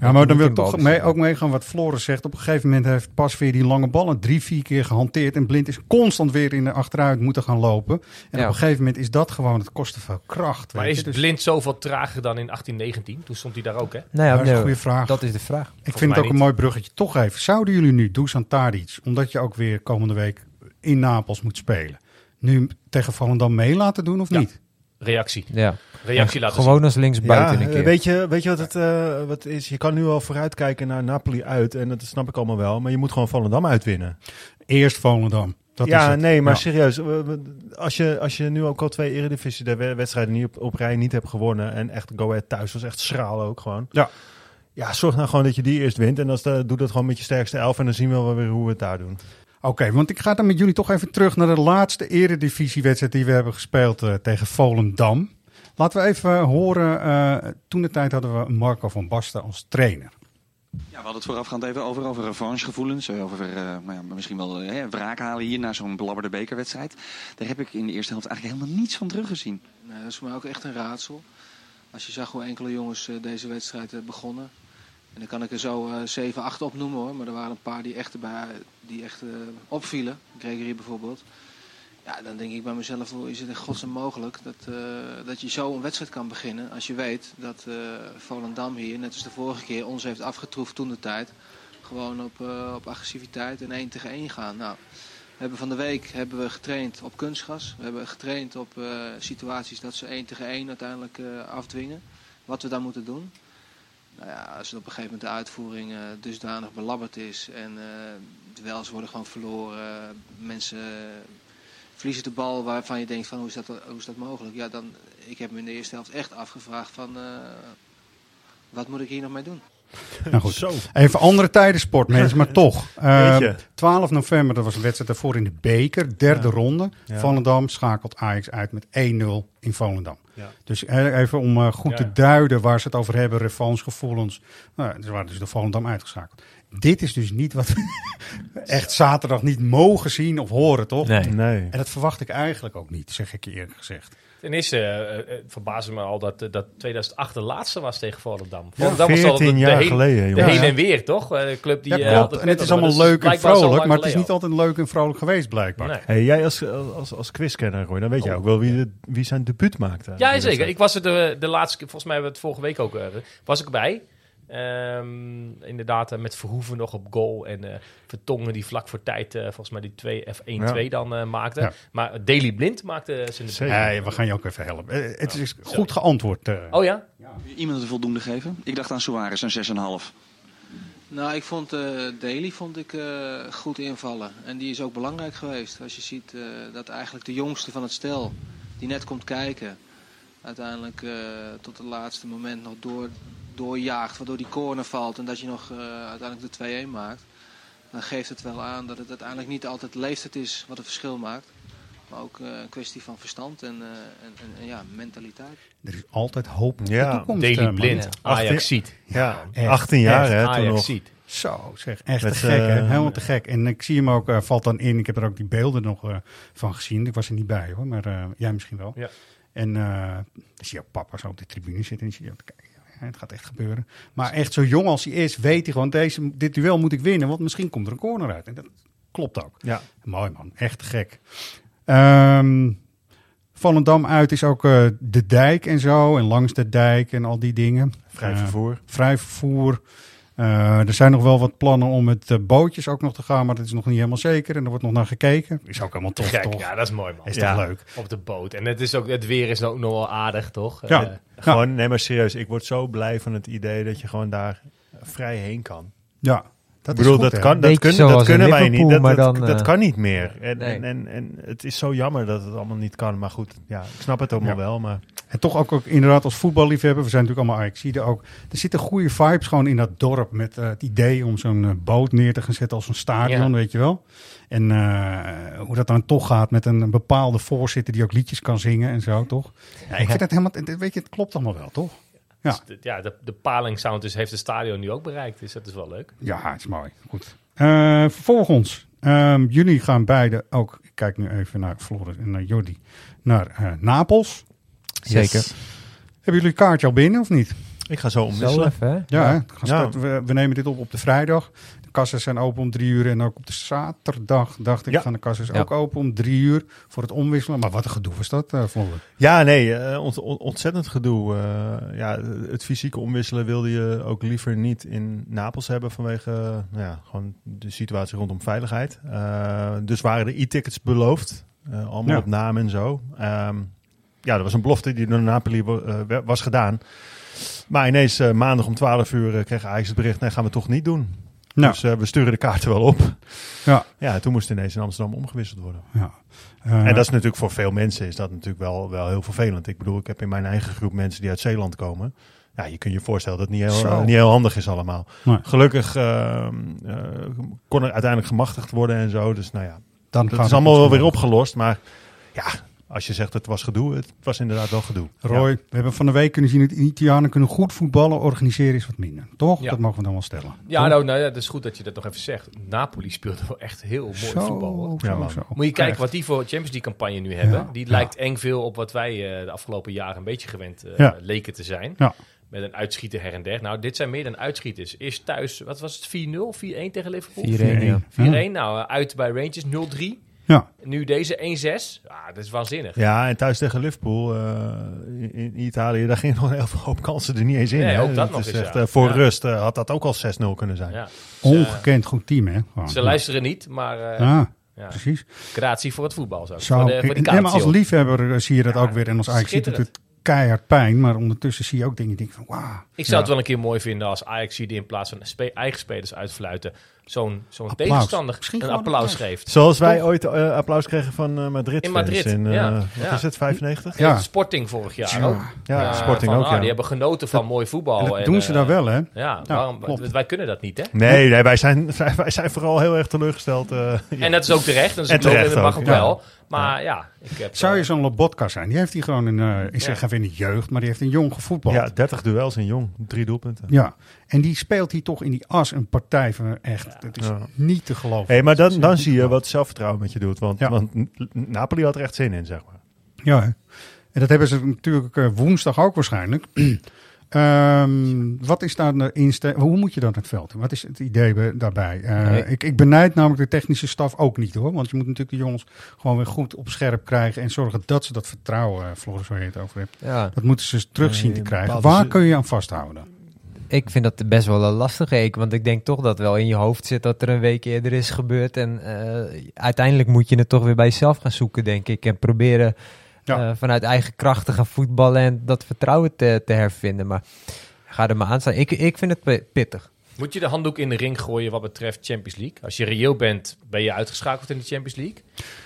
Ja, maar dan wil ik toch mee, ook meegaan wat Floris zegt. Op een gegeven moment heeft pas weer die lange ballen drie, vier keer gehanteerd. En Blind is constant weer in de achteruit moeten gaan lopen. En
Ja.
op een gegeven moment is dat gewoon, het kost te veel kracht.
maar
weet
is
je. Dus
Blind zoveel trager dan in 1819? Toen stond hij daar ook, hè?
Nou ja,
dat is een goede vraag.
Dat is de vraag.
ik vind het ook een mooi bruggetje. Toch even, zouden jullie nu Dusan Tadic, omdat je ook weer komende week in Napels moet spelen, nu tegen Volendam mee laten doen of
Ja.
niet?
Reactie.
Ja.
Reactie laten
Gewoon als linksbuiten
Ja,
een keer.
weet je, weet je wat het uh, wat is? Je kan nu al vooruitkijken naar Napoli uit. En dat snap ik allemaal wel. Maar je moet gewoon Volendam uitwinnen.
Eerst Volendam. Dat is
ja,
het.
nee, maar
Ja.
serieus. Als je, als je nu ook al twee Eredivisie de we- wedstrijden niet op, op rij niet hebt gewonnen. En echt Go Ahead thuis was echt schraal ook gewoon.
Ja.
Ja, zorg nou gewoon dat je die eerst wint. En als de, doe dat gewoon met je sterkste elf. En dan zien we wel weer hoe we het daar doen.
Oké, want ik ga dan met jullie toch even terug naar de laatste eredivisiewedstrijd die we hebben gespeeld eh, tegen Volendam. Laten we even horen, eh, toen de tijd hadden we Marco van Basten als trainer.
Ja, we hadden het voorafgaand even over, over revanchegevoelens. eh, Over eh, nou ja, misschien wel eh, wraak halen hier na zo'n belabberde bekerwedstrijd. Daar heb ik in de eerste helft eigenlijk helemaal niets van teruggezien.
Nee, dat is voor mij ook echt een raadsel. Als je zag hoe enkele jongens eh, deze wedstrijd begonnen. En dan kan ik er zo eh 7, 8 opnoemen hoor. Maar er waren een paar die echt, die echt eh, opvielen. Gregory bijvoorbeeld. Ja, dan denk ik bij mezelf, hoe is het in godsnaam mogelijk dat, eh, dat je zo een wedstrijd kan beginnen. Als je weet dat eh Volendam hier, net als de vorige keer, ons heeft afgetroefd toen de tijd. Gewoon op, eh, op agressiviteit en 1 tegen 1 gaan. Nou, we hebben van de week hebben we getraind op kunstgas. We hebben getraind op eh, situaties dat ze 1 tegen 1 uiteindelijk eh, afdwingen. Wat we dan moeten doen. Nou ja, als het op een gegeven moment de uitvoering eh, dusdanig belabberd is en eh duels worden gewoon verloren, mensen verliezen de bal waarvan je denkt van hoe is dat, hoe is dat mogelijk? Ja, dan, ik heb me in de eerste helft echt afgevraagd van eh, wat moet ik hier nog mee doen? *laughs*
Nou goed,
Zo.
even andere tijden sport, mensen, maar *laughs* toch. Eh,
Jeetje. 12
november, dat was een wedstrijd daarvoor in de beker, derde
Ja.
ronde.
Ja.
Volendam schakelt Ajax uit met 1-0 in Volendam.
Ja.
Dus even om eh, goed
Ja.
te duiden waar ze het over hebben, revanchegevoelens. Nou, ze waren dus de Volendam uitgeschakeld. Dit is dus niet wat we *laughs* echt zaterdag niet mogen zien of horen, toch?
Nee.
Nee.
En dat verwacht ik eigenlijk ook niet, zeg ik je eerlijk gezegd.
Ten eerste eh, eh, verbaasde me al dat, eh, dat 2008 de laatste was tegen Volendam.
Ja,
Volendam was al
14
de,
jaar
heen,
geleden,
de heen en weer, toch? Eh, De club die
Ja,
eh,
en het is allemaal
maar
leuk en vrolijk, maar het is niet altijd leuk en vrolijk geweest, blijkbaar.
Nee.
Hey, jij als, als, als quizkenner, Roy, dan weet jij ook wel wie, de, wie zijn debuut maakte.
Ja, zeker. Ik was er de, de laatste keer, volgens mij hebben we het vorige week ook, eh, was ik bij. Ehm, inderdaad, eh, met Verhoeven nog op goal en eh, Vertongen die vlak voor tijd, eh, volgens mij die 2 of 1-2 dan eh, maakte.
Ja.
Maar Daily Blind maakte zijn.
Nee, we gaan je ook even helpen. Het is goed geantwoord.
Oh ja?
Iemand een voldoende geven? Ik dacht aan Suarez, een 6,5.
Nou, ik vond eh Daly vond ik, eh, goed invallen. En die is ook belangrijk geweest. Als je ziet eh, dat eigenlijk de jongste van het stel, die net komt kijken, uiteindelijk eh, tot het laatste moment nog door, doorjaagt, waardoor die corner valt en dat je nog eh, uiteindelijk de 2-1 maakt. Dan geeft het wel aan dat het uiteindelijk niet altijd leeftijd is wat het verschil maakt. Maar ook eh, een kwestie van verstand en, eh, en, en, en ja, mentaliteit.
Er is altijd hoop op
Ja,
de toekomst.
Daily Blind. Ajax ziet.
Ja,
echt,
18 jaar
echt.
hè, toen
Ajax
nog.
ziet.
Zo, zeg, echt
Met,
te gek, hè? Helemaal te gek. En ik zie hem ook, valt dan in. Ik heb er ook die beelden nog eh, van gezien. Ik was er niet bij, hoor, maar eh, jij misschien wel.
Ja.
En eh dan zie je ook papa zo op de tribune zitten en zie je, kijk, ja, het gaat echt gebeuren. Maar echt zo jong als hij is, weet hij gewoon, deze, dit duel moet ik winnen, want misschien komt er een corner uit. En dat klopt ook.
Ja.
Mooi man, echt gek. Ehm Volendam uit is ook eh, de dijk en zo, en langs de dijk en al die dingen.
Vrij
Eh,
vervoer.
vrij vervoer. Eh, er zijn nog wel wat plannen om met eh, bootjes ook nog te gaan, maar dat is nog niet helemaal zeker. En er wordt nog naar gekeken. Is ook helemaal tof,
Gek,
toch?
ja, dat is mooi man.
Is
Ja.
toch leuk?
Op de boot. En het, is ook, het weer is ook nog wel aardig, toch?
Ja.
Eh,
Gewoon, nee maar serieus, ik word zo blij van het idee dat je gewoon daar vrij heen kan.
Ja, dat
ik bedoel,
is goed,
dat,
hè?
kan, dat,
Beetje
kun-
zoals
dat kunnen wij niet. Dat,
dan,
dat
eh,
kan niet meer. En,
nee.
en, en, en het is zo jammer dat het allemaal niet kan. Maar goed, ja, ik snap het allemaal
Ja.
wel. Maar
En toch ook, ook inderdaad als voetballiefhebber, we zijn natuurlijk allemaal Ajaxiden ook. Er zitten goede vibes gewoon in dat dorp met eh, het idee om zo'n eh, boot neer te gaan zetten als een stadion,
Ja.
weet je wel. En eh, hoe dat dan toch gaat met een, bepaalde voorzitter die ook liedjes kan zingen en zo, toch? Ja, ik vind dat helemaal, dit- weet je, het klopt allemaal wel, toch? Ja.
dus de- ja, de, de paling sound dus heeft het stadion nu ook bereikt. Dus dat is wel leuk.
Ja, het is mooi. Goed. Eh, vervolgens, ehm, jullie gaan beide ook, ik kijk nu even naar Floris en naar Jordi, naar eh, Napels.
Zeker.
Hebben jullie kaartje al binnen of niet?
ik ga zo
Zo
omwisselen.
even, hè?
Ja, we, we nemen dit op op de vrijdag. Kassen zijn open om drie uur. En ook op de zaterdag, dacht ik,
Ja.
gaan de kassen
Ja.
ook open om drie uur voor het omwisselen. Maar wat een gedoe was dat, uh?
Ja, nee, eh, ont- ont- ontzettend gedoe. Eh, ja, het fysieke omwisselen wilde je ook liever niet in Napels hebben vanwege nou ja, gewoon de situatie rondom veiligheid. Dus waren de e-tickets beloofd, allemaal
Ja.
op naam en zo. Ehm, ja, dat was een belofte die door Napoli wa- wa- was gedaan. Maar ineens maandag om 12 uur eh, kreeg Ajax het bericht, nee, gaan we toch niet doen.
Nou.
Dus eh, we sturen de kaarten wel op.
Ja.
Ja, toen moest ineens in Amsterdam omgewisseld worden.
Ja. Eh,
En dat is natuurlijk voor veel mensen is dat natuurlijk wel, wel heel vervelend. Ik bedoel, ik heb in mijn eigen groep mensen die uit Zeeland komen. Ja, je kunt je voorstellen dat het niet heel,
Zo.
niet heel handig is allemaal.
Nee.
Gelukkig eh, kon er uiteindelijk gemachtigd worden en zo. Dus nou ja,
dan
dat is allemaal wel weer opgelost. Maar ja, als je zegt het was gedoe, het was inderdaad wel gedoe.
Roy,
Ja.
we hebben van de week kunnen zien dat de Italianen kunnen goed voetballen, organiseren is wat minder. Toch?
Ja.
Dat mogen we dan wel stellen.
Ja, nou, nou ja, het is goed dat je dat nog even zegt. Napoli speelde wel echt heel mooi
Zo,
voetbal. hoor.
zo, Ja, man. zo.
Moet je kijken
Echt.
wat die voor Champions League campagne nu hebben.
Ja,
Die
ja.
lijkt eng veel op wat wij eh, de afgelopen jaren een beetje gewend eh,
Ja.
leken te zijn.
Ja.
Met een uitschieter her en der. Nou, dit zijn meer dan uitschieters. Eerst thuis, wat was het, 4-0, 4-1 tegen Liverpool?
4-1, ja.
4-1, nou, uit bij Rangers 0-3.
Ja.
Nu deze 1-6. Ja, dat is waanzinnig.
Ja, en thuis tegen Liverpool eh, in, in Italië, daar gingen *laughs* nog een heel veel hoop kansen er niet eens in.
Nee,
hè.
ook dat
Het
nog
is echt,
ja.
eh, voor
Ja.
rust eh, had dat ook al 6-0 kunnen zijn.
Ja.
Ongekend goed team, hè? Gewoon.
Ze luisteren niet, maar eh,
Ja,
ja.
precies.
gratie voor het voetbal. Zo.
Zo,
voor de, voor de
nee, maar als liefhebber zie je dat ook weer. En als Ajax ziet het keihard pijn. Maar ondertussen zie je ook dingen die ik van wauw.
Ik zou het wel een keer mooi vinden als Ajax die in plaats van spe- eigen spelers uitfluiten, zo'n zo'n tegenstander
Misschien
een applaus geeft.
Zoals wij
Toch?
ooit eh, applaus kregen van eh, Madrid.
In Madrid,
In, eh,
ja.
Wat
Ja.
is het, 95?
Ja.
Sporting vorig jaar
Ja.
ook.
Ja, Sporting
van,
ook,
ah,
ja.
Die hebben genoten van mooi voetbal.
En dat doen ze daar
eh,
wel, hè?
Ja, waarom,
klopt.
wij kunnen dat niet, hè?
Nee, nee wij, zijn, *laughs* wij, wij zijn vooral heel erg teleurgesteld. eh, ja.
En dat is ook terecht. Dat, is
En
ook, terecht, dat mag
ook,
wel. Maar ja, ik heb...
Zou je zo'n Lobotka zijn? Die heeft hij gewoon in, eh, ik zeg
Ja.
even in de jeugd, maar die heeft een jong gevoetbald.
ja, 30 duels in jong, drie doelpunten.
Ja, en die speelt hij toch in die as een partij van echt. Het is
Ja.
niet te geloven.
Hey, maar
Dat
dan, dan zie je wat zelfvertrouwen met je doet. Want,
Ja.
want Napoli had er echt zin in, zeg maar.
Ja, en dat hebben ze natuurlijk eh, woensdag ook waarschijnlijk. *clears throat* Ehm, wat is daar de instelling? Hoe moet je dan het veld? Wat is het idee be- daarbij? Eh,
Nee.
ik, ik benijd namelijk de technische staf ook niet hoor. Want je moet natuurlijk de jongens gewoon weer goed op scherp krijgen. En zorgen dat ze dat vertrouwen, uh, Floris, waar je het over hebt.
Ja.
Dat moeten ze terug zien te krijgen. Waar kun je aan vasthouden?
Ik vind dat best wel een lastige ik, want ik denk toch dat wel in je hoofd zit dat er een week eerder is gebeurd. En eh, uiteindelijk moet je het toch weer bij jezelf gaan zoeken, denk ik. En proberen
Ja.
eh, vanuit eigen kracht te gaan voetballen en dat vertrouwen te, te hervinden. Maar ga er maar aan staan. Ik, ik vind het pi- pittig.
Moet je de handdoek in de ring gooien wat betreft Champions League? Als je reëel bent, ben je uitgeschakeld in de Champions League.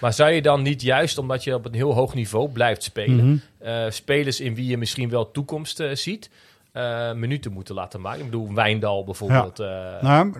Maar zou je dan niet juist, omdat je op een heel hoog niveau blijft spelen,
Mhm.
eh, spelers in wie je misschien wel toekomst ziet, eh, minuten moeten laten maken? Ik bedoel, Wijndal bijvoorbeeld. eh,
Nou,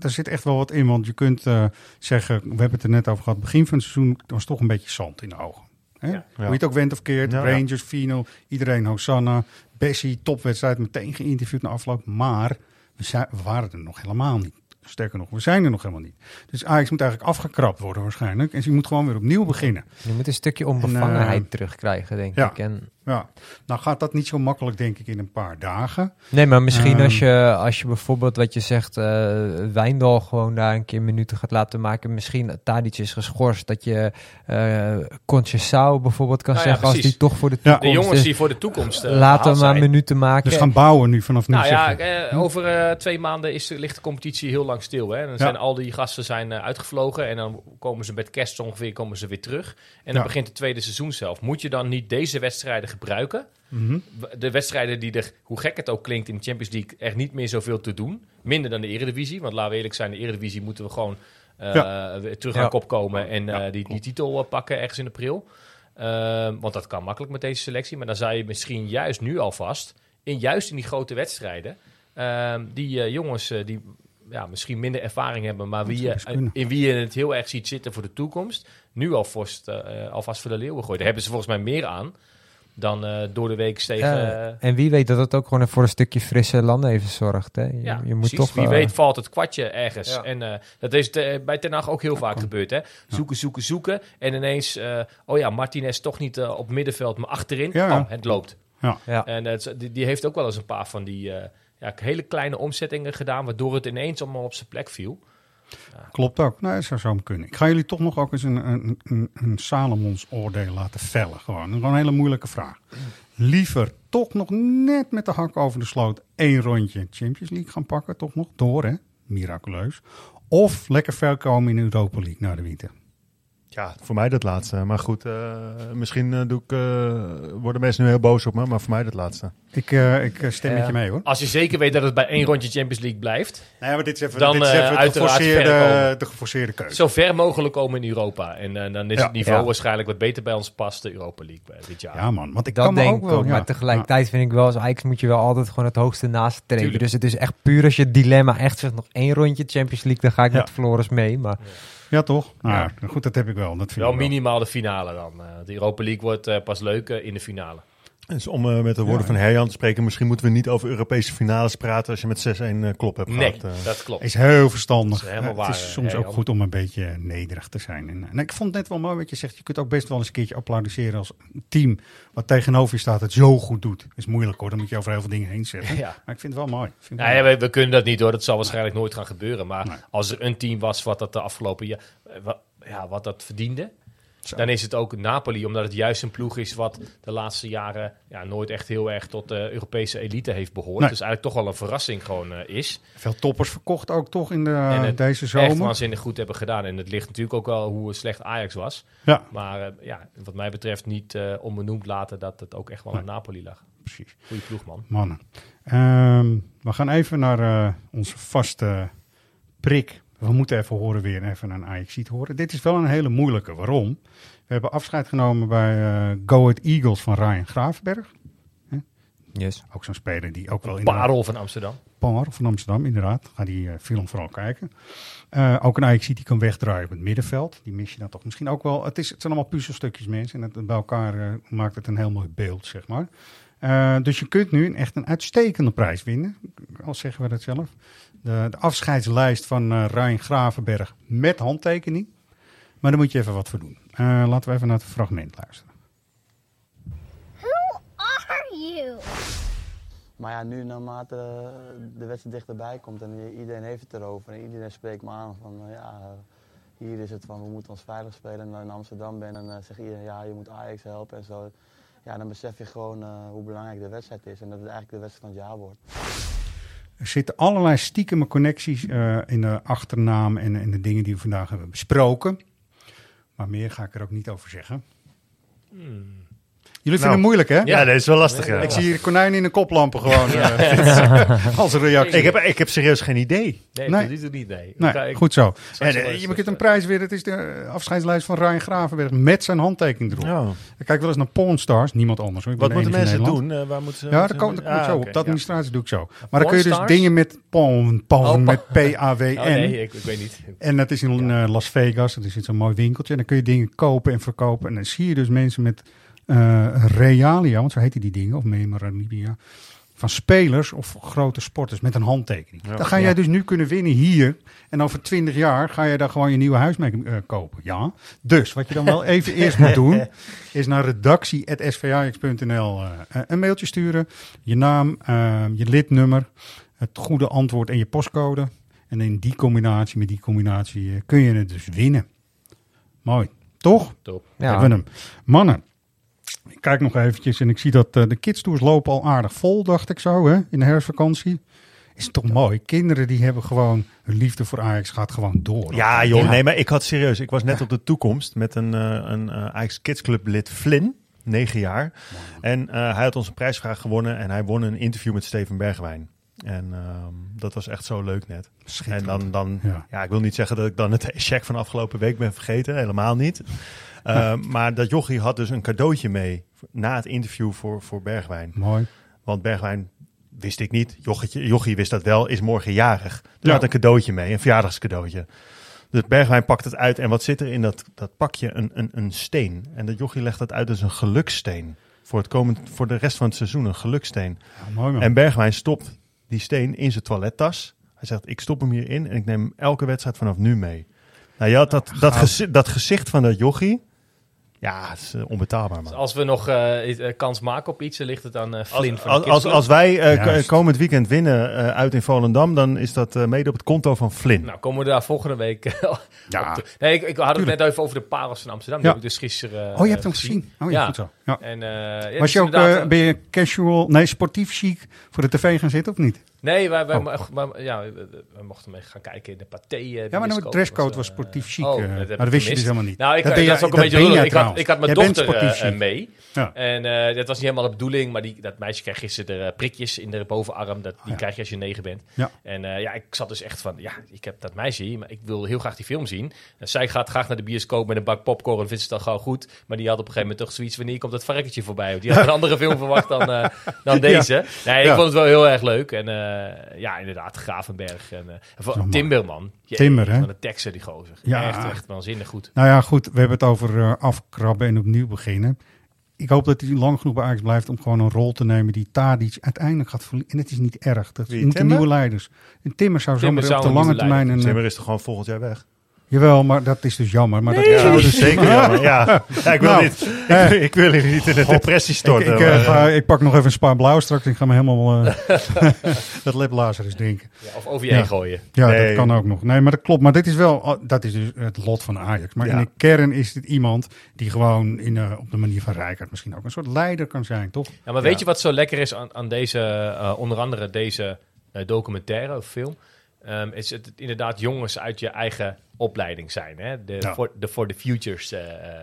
er zit echt wel wat in. Want je kunt eh, zeggen, we hebben het er net over gehad. Begin van het seizoen was toch een beetje zand in de ogen. Hè?
Ja.
Hoe je het ook went of keert.
Ja, ja.
Rangers, Fino, iedereen, Hosanna. Bessie, topwedstrijd, meteen geïnterviewd na afloop. Maar we, zijn, we waren er nog helemaal niet. Sterker nog, we zijn er nog helemaal niet. Dus Ajax moet eigenlijk afgekrapt worden waarschijnlijk. En ze moet gewoon weer opnieuw beginnen.
Je moet een stukje onbevangenheid
En,
terugkrijgen, denk
ja.
ik. En
Ja, nou gaat dat niet zo makkelijk denk ik in een paar dagen.
Nee, maar misschien
Ehm.
als, je, als je bijvoorbeeld wat je zegt, eh Wijndal gewoon daar een keer minuten gaat laten maken. Misschien Tadic is geschorst, dat je eh Conceição bijvoorbeeld kan
Nou ja,
zeggen als die toch voor de
Ja.
toekomst
de jongens
is.
die voor de toekomst. eh,
Laat hem maar
zijn.
minuten maken.
Dus gaan bouwen nu vanaf nu.
Nou ja, eh, over eh, twee maanden is, ligt de competitie heel lang stil. Hè? En dan zijn al die gasten zijn, uitgevlogen en dan komen ze met kerst ongeveer komen ze weer terug. En dan
Ja.
begint het tweede seizoen zelf. Moet je dan niet deze wedstrijden gebruiken?
Mhm.
De wedstrijden die er, hoe gek het ook klinkt in de Champions League, er niet meer zoveel te doen. Minder dan de Eredivisie. Want laten we eerlijk zijn, de Eredivisie moeten we gewoon
Ja.
weer terug
Ja.
aan kop komen en eh, die, die titel eh, pakken ergens in april. Ehm, want dat kan makkelijk met deze selectie. Maar dan zou je misschien juist nu alvast, in, juist in die grote wedstrijden, ehm, die jongens die ja, misschien minder ervaring hebben, maar wie je,
kunnen.
in wie je het heel erg ziet zitten voor de toekomst, nu alvast, eh, alvast voor de leeuwen gooien. Daar hebben ze volgens mij meer aan dan eh, door de week tegen...
Ja,
eh,
en wie weet dat het ook gewoon voor een stukje frisse landen even zorgt. Hè? Je,
ja,
je moet
precies.
toch.
Wie
eh,
weet valt het kwartje ergens.
Ja.
En eh, dat is te- bij Ten Hag ook heel vaak gebeurd. Hè? Zoeken, zoeken, zoeken. En ineens, eh, oh ja, Martinez toch niet op middenveld, maar achterin.
Ja, ja.
Bam, het loopt.
Ja.
Ja.
En het, die, die heeft ook wel eens een paar van die eh, ja, hele kleine omzettingen gedaan, waardoor het ineens allemaal op zijn plek viel.
Klopt ook. Nou, dat zou zo kunnen. Ik ga jullie toch nog ook eens een, een, een, Salomons oordeel laten vellen. Gewoon. Gewoon een hele moeilijke vraag. Liever toch nog net met de hak over de sloot één rondje Champions League gaan pakken. Toch nog door, hè? Miraculeus. Of lekker ver komen in Europa League na de winter.
Ja, voor mij dat laatste. Maar goed, eh, misschien eh, doe ik, eh, worden mensen nu heel boos op me, maar voor mij dat laatste.
Ik, eh, ik stem met je mee, hoor.
Als je zeker weet dat het bij één rondje Champions League blijft,
Nee, maar dit is even,
Dan,
dit is even de, geforceerde, de geforceerde keuze.
zo ver mogelijk komen in Europa. En dan is
Ja.
het niveau
Ja.
waarschijnlijk wat beter bij ons past, de Europa League bij dit jaar.
Ja, man. Want ik
Dat
kan
denk
ook wel...
ook. Maar tegelijkertijd vind ik wel, als Ajax moet je wel altijd gewoon het hoogste naast treden.
Tuurlijk.
Dus het is echt puur als je het dilemma echt zegt, nog één rondje Champions League, dan ga ik
Ja.
met Floris mee. Maar
Ja, toch? Nou,
Ja.
goed, dat heb ik wel wel. Dat vind
Wel
ik wel.
minimaal de finale dan. Eh, de Europa League wordt eh, pas leuk eh, in de finale.
Dus om eh, met de woorden van Herjan te spreken, misschien moeten we niet over Europese finales praten als je met 6-1 eh, klop hebt
Nee,
gehad. eh.
dat klopt.
Is heel verstandig.
Dat is helemaal waar,
het is soms ook goed om een beetje nederig te zijn. En, en ik vond het net wel mooi wat je zegt. Je kunt ook best wel eens een keertje applaudisseren als een team wat tegenover je staat het zo goed doet. is moeilijk hoor, dan moet je over heel veel dingen heen zetten.
Ja.
Maar ik vind het wel mooi. Ik vind het
Nou
wel
ja, we, we kunnen dat niet hoor. Dat zal waarschijnlijk nooit gaan gebeuren. Maar als er een team was wat dat de afgelopen jaar, wat, ja, wat dat verdiende, dan is het ook Napoli, omdat het juist een ploeg is wat de laatste jaren ja, nooit echt heel erg tot de Europese elite heeft behoord.
Nee.
Dus eigenlijk toch wel een verrassing gewoon eh, is.
Veel toppers verkocht ook toch in de,
en het
deze
echt
zomer.
waanzinnig goed hebben gedaan. En het ligt natuurlijk ook wel hoe slecht Ajax was.
Ja.
Maar eh, ja, wat mij betreft niet eh, onbenoemd laten dat het ook echt wel aan Napoli lag.
Precies.
Goeie ploeg, man.
Mannen. Ehm, we gaan even naar onze vaste prik. We moeten even horen weer even een ajax horen. Dit is wel een hele moeilijke. Waarom? We hebben afscheid genomen bij eh Go Ahead Eagles van Ryan Gravenberg. Hè?
Yes.
Ook zo'n speler die ook wel... in
Parel van Amsterdam.
Parel van Amsterdam, inderdaad. Ga die eh, film vooral kijken. Eh, ook een ajax die kan wegdraaien op het middenveld. Die mis je dan toch misschien ook wel. Het, is, het zijn allemaal puzzelstukjes mensen. En het, bij elkaar maakt het een heel mooi beeld, zeg maar. Eh, dus je kunt nu een, echt een uitstekende prijs winnen. Al zeggen we dat zelf. De, de afscheidslijst van eh Ryan Gravenberg met handtekening. Maar daar moet je even wat voor doen. Eh, laten we even naar het fragment luisteren.
Who are you?
Maar ja, nu naarmate de wedstrijd dichterbij komt en iedereen heeft het erover en iedereen spreekt me aan van eh, ja, hier is het van we moeten ons veilig spelen en dan in Amsterdam ben en dan zegt iedereen ja, je moet Ajax helpen en zo. Ja, dan besef je gewoon eh, hoe belangrijk de wedstrijd is en dat het eigenlijk de wedstrijd van het jaar wordt.
Er zitten allerlei stiekeme connecties eh, in de achternaam en, en de dingen die we vandaag hebben besproken. Maar meer ga ik er ook niet over zeggen. Jullie vinden
Nou,
het moeilijk, hè?
ja, dat is wel lastig, ja.
Ik zie hier konijnen in de koplampen gewoon.
Ja.
eh, *laughs* als reactie.
Ik heb, ik heb serieus geen idee.
Nee,
Nee.
dat is het niet. Nee,
goed zo. En, eh, je kunt een prijs weer. Het is de afscheidslijst van Ryan Gravenberg met zijn handtekening erop.
Ja.
Ik kijk wel eens naar Pornstars. Niemand anders. Hoor. Ik ben
Wat moeten mensen doen? Eh, waar moeten ze-
ja,
moeten
daar
ze-
kom, daar kom ik
Ah,
zo op. De
ja.
administratie doe ik zo. Maar dan kun je dus dingen met Pawn, Pawn
Oh,
met P-A-W-N. *laughs*
Oh, nee, ik- ik weet niet.
En dat is in eh, Las Vegas. Dat is zo'n mooi winkeltje. En dan kun je dingen kopen en verkopen. En dan zie je dus mensen met eh realia, want zo heten die dingen, of memorabilia, van spelers of grote sporters met een handtekening.
Ja.
Dan ga
Ja.
jij dus nu kunnen winnen hier. En over twintig jaar ga je daar gewoon je nieuwe huis mee eh, kopen. Ja. Dus wat je dan wel *laughs* even eerst moet doen, is naar redactie.svajax.nl eh, een mailtje sturen. Je naam, eh, je lidnummer, het goede antwoord en je postcode. En in die combinatie, met die combinatie, eh, kun je het dus winnen. Mooi. Toch?
Top.
Ja.
Hebben we hem. Mannen, kijk nog eventjes en ik zie dat eh, de kidstours lopen al aardig vol, dacht ik zo, hè, in de herfstvakantie. Is het toch mooi? Kinderen die hebben gewoon hun liefde voor Ajax gaat gewoon door.
Ja, joh, nee, maar ik had serieus. Ik was net op de toekomst met een, eh, een eh, Ajax Kids Club lid, Flynn, negen jaar. En hij had onze prijsvraag gewonnen en hij won een interview met Steven Bergwijn. En ehm, dat was echt zo leuk net. En dan, dan
Ja.
ja. ik wil niet zeggen dat ik dan het *laughs* check van afgelopen week ben vergeten, helemaal niet. *laughs* Maar dat jochie had dus een cadeautje mee na het interview voor, voor Bergwijn.
Mooi.
Want Bergwijn wist ik niet. Jochietje, Jochie wist dat wel, is morgen jarig. Dus
Ja.
had een cadeautje mee, een verjaardagscadeautje. Dus Bergwijn pakt het uit. En wat zit er in dat, dat pakje? Een, een, een steen. En dat Jochie legt dat uit als een gelukssteen. Voor, het komend, voor de rest van het seizoen een gelukssteen.
Ja, mooi man.
En Bergwijn stopt die steen in zijn toilettas. Hij zegt, ik stop hem hierin en ik neem hem elke wedstrijd vanaf nu mee. Nou, je had dat, dat, gezi- dat gezicht van dat jochie. Ja, het is eh, onbetaalbaar, man.
Als we nog eh, eh, kans maken op iets, dan ligt het aan eh Flint van de
Als, als, als wij eh,
Juist.
komend weekend winnen eh, uit in Volendam, dan is dat eh, mede op het konto van Flynn.
Nou, komen we daar volgende week *laughs*
Ja,
op te- Nee, ik, ik had het
tuurlijk.
net even over de parels van Amsterdam. Die
Ja.
heb ik dus gisteren
Oh, je hebt hem gezien. Oh ja, goed zo. Ja.
En, eh, ja,
Was
dus
je ook, eh, ben je casual, nee, sportief chic voor de tv gaan zitten of niet?
Nee, wij, wij,
Oh.
ja, we, mochten mee gaan kijken in de paté. eh,
Ja, maar de dresscode
Dat
was
eh,
sportief chic.
oh,
eh,
dat
maar dat wist je dus helemaal niet.
Nou, ik,
Dat
dat, is ook een beetje lullig. Ik had,
trouwens.
ik had mijn dochter mee.
Ja.
En dat was niet helemaal de bedoeling, maar die, dat meisje kreeg gisteren eh, prikjes in de bovenarm. Dat, die krijg je als je negen bent.
Ja.
En ja, ik zat dus echt van, ja, ik heb dat meisje hier, maar ik wil heel graag die film zien. En zij gaat graag naar de bioscoop met een bak popcorn en vindt ze het dan gewoon goed. Maar die had op een gegeven moment toch zoiets, wanneer komt dat varkentje voorbij? Want die had een *laughs* andere film verwacht dan, dan deze. Nee, ik vond het wel heel erg leuk. En ja, inderdaad, Gravenberg en, uh, en. Timberman. Jee,
Timber, hè?
Van de Texer, die gozer.
Ja.
Echt, echt waanzinnig goed.
Nou ja, goed, we hebben het over eh, afkrabben en opnieuw beginnen. Ik hoop dat hij lang genoeg bij Ajax blijft om gewoon een rol te nemen die Tadic uiteindelijk gaat verliezen. En het is niet erg. Dat
Wie,
moeten nieuwe leiders. En Timmer zou zomaar op de lange termijn... Een,
Timmer is toch gewoon volgend jaar weg?
Jawel, maar dat is dus jammer. Maar dat
Ja, is
dus *laughs*
zeker jammer. Ja. Ja, ik wil
Nou,
niet- ik-
eh, *laughs*
ik wil hier niet in de depressie storten,
Ik, ik, eh,
maar, eh.
ik pak nog even een spa blauw straks. Ik ga me helemaal eh *laughs* dat lip Lazarus drinken.
Ja, of over je heen gooien.
Ja,
Nee.
dat kan ook nog. Nee, maar dat klopt. Maar dit is wel, oh, dat is dus het lot van Ajax. Maar
Ja.
in de kern is dit iemand die gewoon in, eh, op de manier van Rijkaard misschien ook een soort leider kan zijn, toch?
Ja, maar weet je wat zo lekker is aan, aan deze, eh, onder andere deze documentaire of film? Ehm, is het, inderdaad jongens uit je eigen opleiding zijn. Hè? De,
Ja.
for, de For the Futures. eh,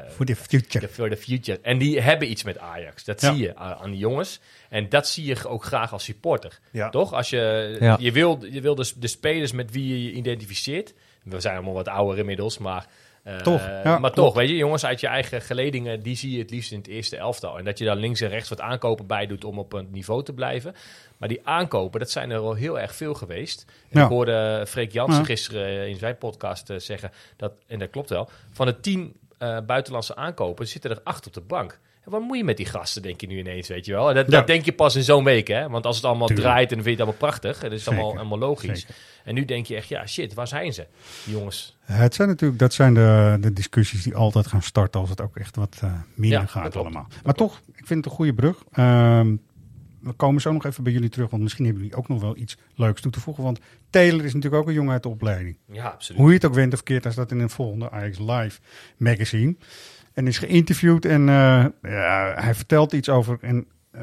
For the future.
de For the Future. En die hebben iets met Ajax. Dat
Ja.
zie je aan, aan die jongens. En dat zie je ook graag als supporter.
Ja.
Toch? Als je,
Ja.
je wil, je wil dus de spelers met wie je je identificeert. We zijn allemaal wat ouder inmiddels, maar... eh,
Toch, ja,
maar toch, weet je, jongens uit je eigen geledingen, die zie je het liefst in het eerste elftal. En dat je daar links en rechts wat aankopen bij doet om op een niveau te blijven. Maar die aankopen, dat zijn er al heel erg veel geweest. En
Ja.
Ik hoorde Freek Jansen
Ja.
gisteren eh, in zijn podcast eh, zeggen, dat, en dat klopt wel, van de tien buitenlandse aankopen zitten er acht op de bank. Wat moet je met die gasten, denk je nu ineens, weet je wel? En dat,
Ja.
dat denk je pas in zo'n week, hè? Want als het allemaal
Tuurlijk.
draait en dan vind je het allemaal prachtig. En dat is allemaal,
Zeker.
allemaal logisch.
Zeker.
En nu denk je echt, ja, shit, waar zijn ze? Die jongens.
Het zijn natuurlijk, dat zijn de, de discussies die altijd gaan starten als het ook echt wat eh, minder
Ja, dat
gaat allemaal. Maar toch, ik vind het een goede brug. Ehm, we komen zo nog even bij jullie terug, want misschien hebben jullie ook nog wel iets leuks toe te voegen. Want Taylor is natuurlijk ook een jongen uit de opleiding.
Ja, absoluut.
Hoe je het ook went of keert, hij staat in een volgende Ajax Live magazine. En is geïnterviewd en eh, ja, hij vertelt iets over. En eh,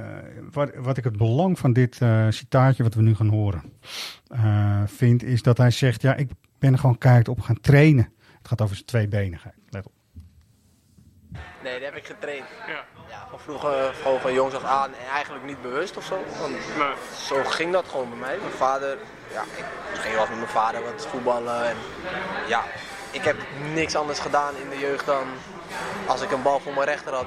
wat, wat ik het belang van dit eh, citaatje wat we nu gaan horen eh, vind, is dat hij zegt: Ja, ik ben er gewoon keihard op gaan trainen. Het gaat over zijn tweebenigheid. Let op.
Nee, die heb ik getraind. Ja. van vroeger gewoon van jongs af aan en eigenlijk niet bewust of zo. Want Zo ging dat gewoon bij mij. Mijn vader, ja, ik ging wel eens met mijn vader wat voetballen. En, ja, ik heb niks anders gedaan in de jeugd dan als ik een bal voor mijn rechter had,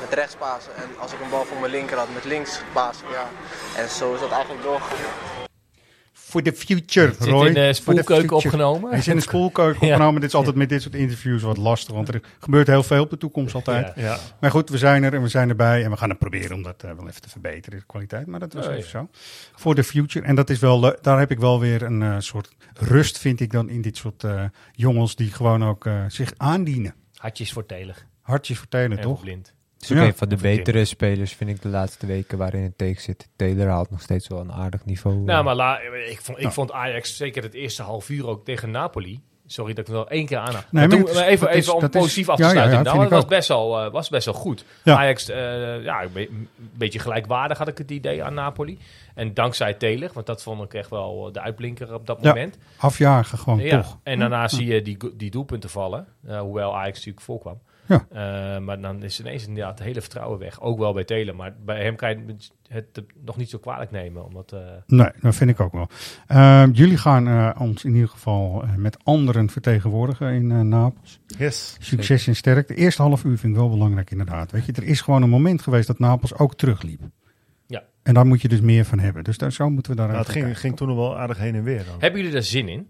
met rechts pasen. En als ik een bal voor mijn linker had, met links pasen. Ja. En zo is dat eigenlijk doorgegaan.
For the future,
Het zit
Roy.
in de spoelkeuken opgenomen.
Hij is in de spoelkeuken *laughs*
Ja.
opgenomen. Dit is altijd met dit soort interviews wat lastig. Want er gebeurt heel veel op de toekomst altijd.
Ja. Ja.
Maar goed, we zijn er en we zijn erbij. En we gaan het proberen om dat eh, wel even te verbeteren, de kwaliteit. Maar dat was
Oh,
even
ja.
zo. For the future. En dat is wel, daar heb ik wel weer een eh, soort rust, vind ik dan, in dit soort eh, jongens die gewoon ook eh, zich aandienen.
Hartjes voor Taylor.
Hartjes vertellen,
En
toch?
blind.
Het is ook
Ja.
een van de betere spelers, vind ik, de laatste weken waarin het tegen zit. Taylor haalt nog steeds wel een aardig niveau.
Nou,
eh.
maar la, ik, vond, ik
Nou.
vond Ajax zeker het eerste half uur ook tegen Napoli. Sorry dat ik het wel één keer aan
Nee,
maar
maar
toen, even
dat is-
even om
dat is-
positief af te
ja,
sluiten.
ja,
nou,
ik
was best, wel, eh, was best wel goed.
Ja.
Ajax, eh, ja, een be- een beetje gelijkwaardig had ik het idee aan Napoli. En dankzij Taylor, want dat vond ik echt wel eh, de uitblinker op dat
Ja,
moment.
afjagen gewoon,
Ja,
toch?
En daarna zie je die, die doelpunten vallen, hoewel Ajax natuurlijk voorkwam.
Ja.
Eh, maar dan is ineens inderdaad het hele vertrouwen weg. Ook wel bij Taylor, maar bij hem kan je het het nog niet zo kwalijk nemen. Omdat, eh,
Nee, dat vind ik ook wel. Ehm, jullie gaan eh, ons in ieder geval eh, met anderen vertegenwoordigen in eh, Napels.
Yes.
Succes en sterk. De eerste half uur vind ik wel belangrijk inderdaad. Weet je, er is gewoon een moment geweest dat Napels ook terugliep.
Ja.
En daar moet je dus meer van hebben. Dus daar, zo moeten we daar
Nou, het ging, ging toen nog wel aardig heen en weer. Dan.
Hebben jullie er zin in?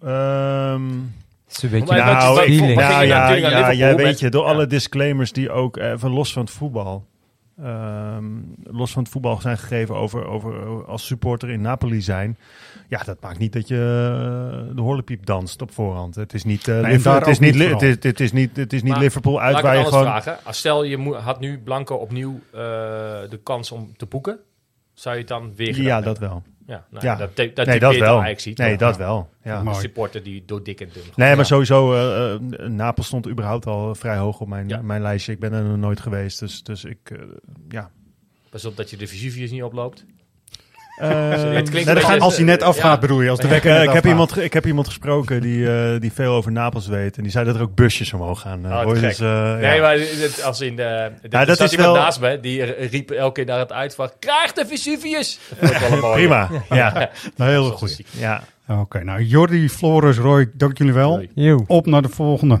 Ehm,
Het is een beetje
Maar wat-
nou, ik- nou, ja,
Liverpool
weet je, door
ja.
alle disclaimers die ook even los van het voetbal, ehm, los van het voetbal zijn gegeven over, over als supporter in Napoli zijn. Ja, dat maakt niet dat je eh, de horlepiep danst op voorhand. Het is niet, eh,
en
Liver-
daar
het is niet, het is, het is niet, het is niet
Maar
Liverpool uit waar
ik
je gewoon.
vragen. Als stel je had nu Blanco opnieuw eh, de kans om te boeken, zou je het dan weer
Ja,
hebben?
dat wel.
Ja, nou,
Ja.
dat, te- dat
Nee, dat wel.
Ajax ziet.
Nee, dat wel. Ja.
De
Mooi.
supporter die door dik en dun gaat.
Nee, maar
Ja.
sowieso, eh, eh, Napels stond überhaupt al vrij hoog op mijn,
Ja.
mijn lijstje. Ik ben er nog nooit geweest, dus, dus ik, eh, ja.
Pas op dat je de Vesuvius niet oploopt.
Eh,
het klinkt beetje-
gaat-
Als hij net
Ja.
afgaat bedoel je, als de
Ik,
wekker
eh, ik, heb iemand, ik heb iemand gesproken die, eh, die veel over Napels weet. En die zei dat er ook busjes omhoog gaan. eh,
Oh,
dus, eh,
nee,
ja.
maar dit- als in de... Er
Ja, dat is
iemand
wel-
naast me, die riep elke keer naar het uitvak. Krijg de Vesuvius!
Prima, *laughs* ja.
Zoals
goede.
muziek.
ja.
Oké, nou Jordi, Floris, Roy, dank jullie wel. Op naar de volgende.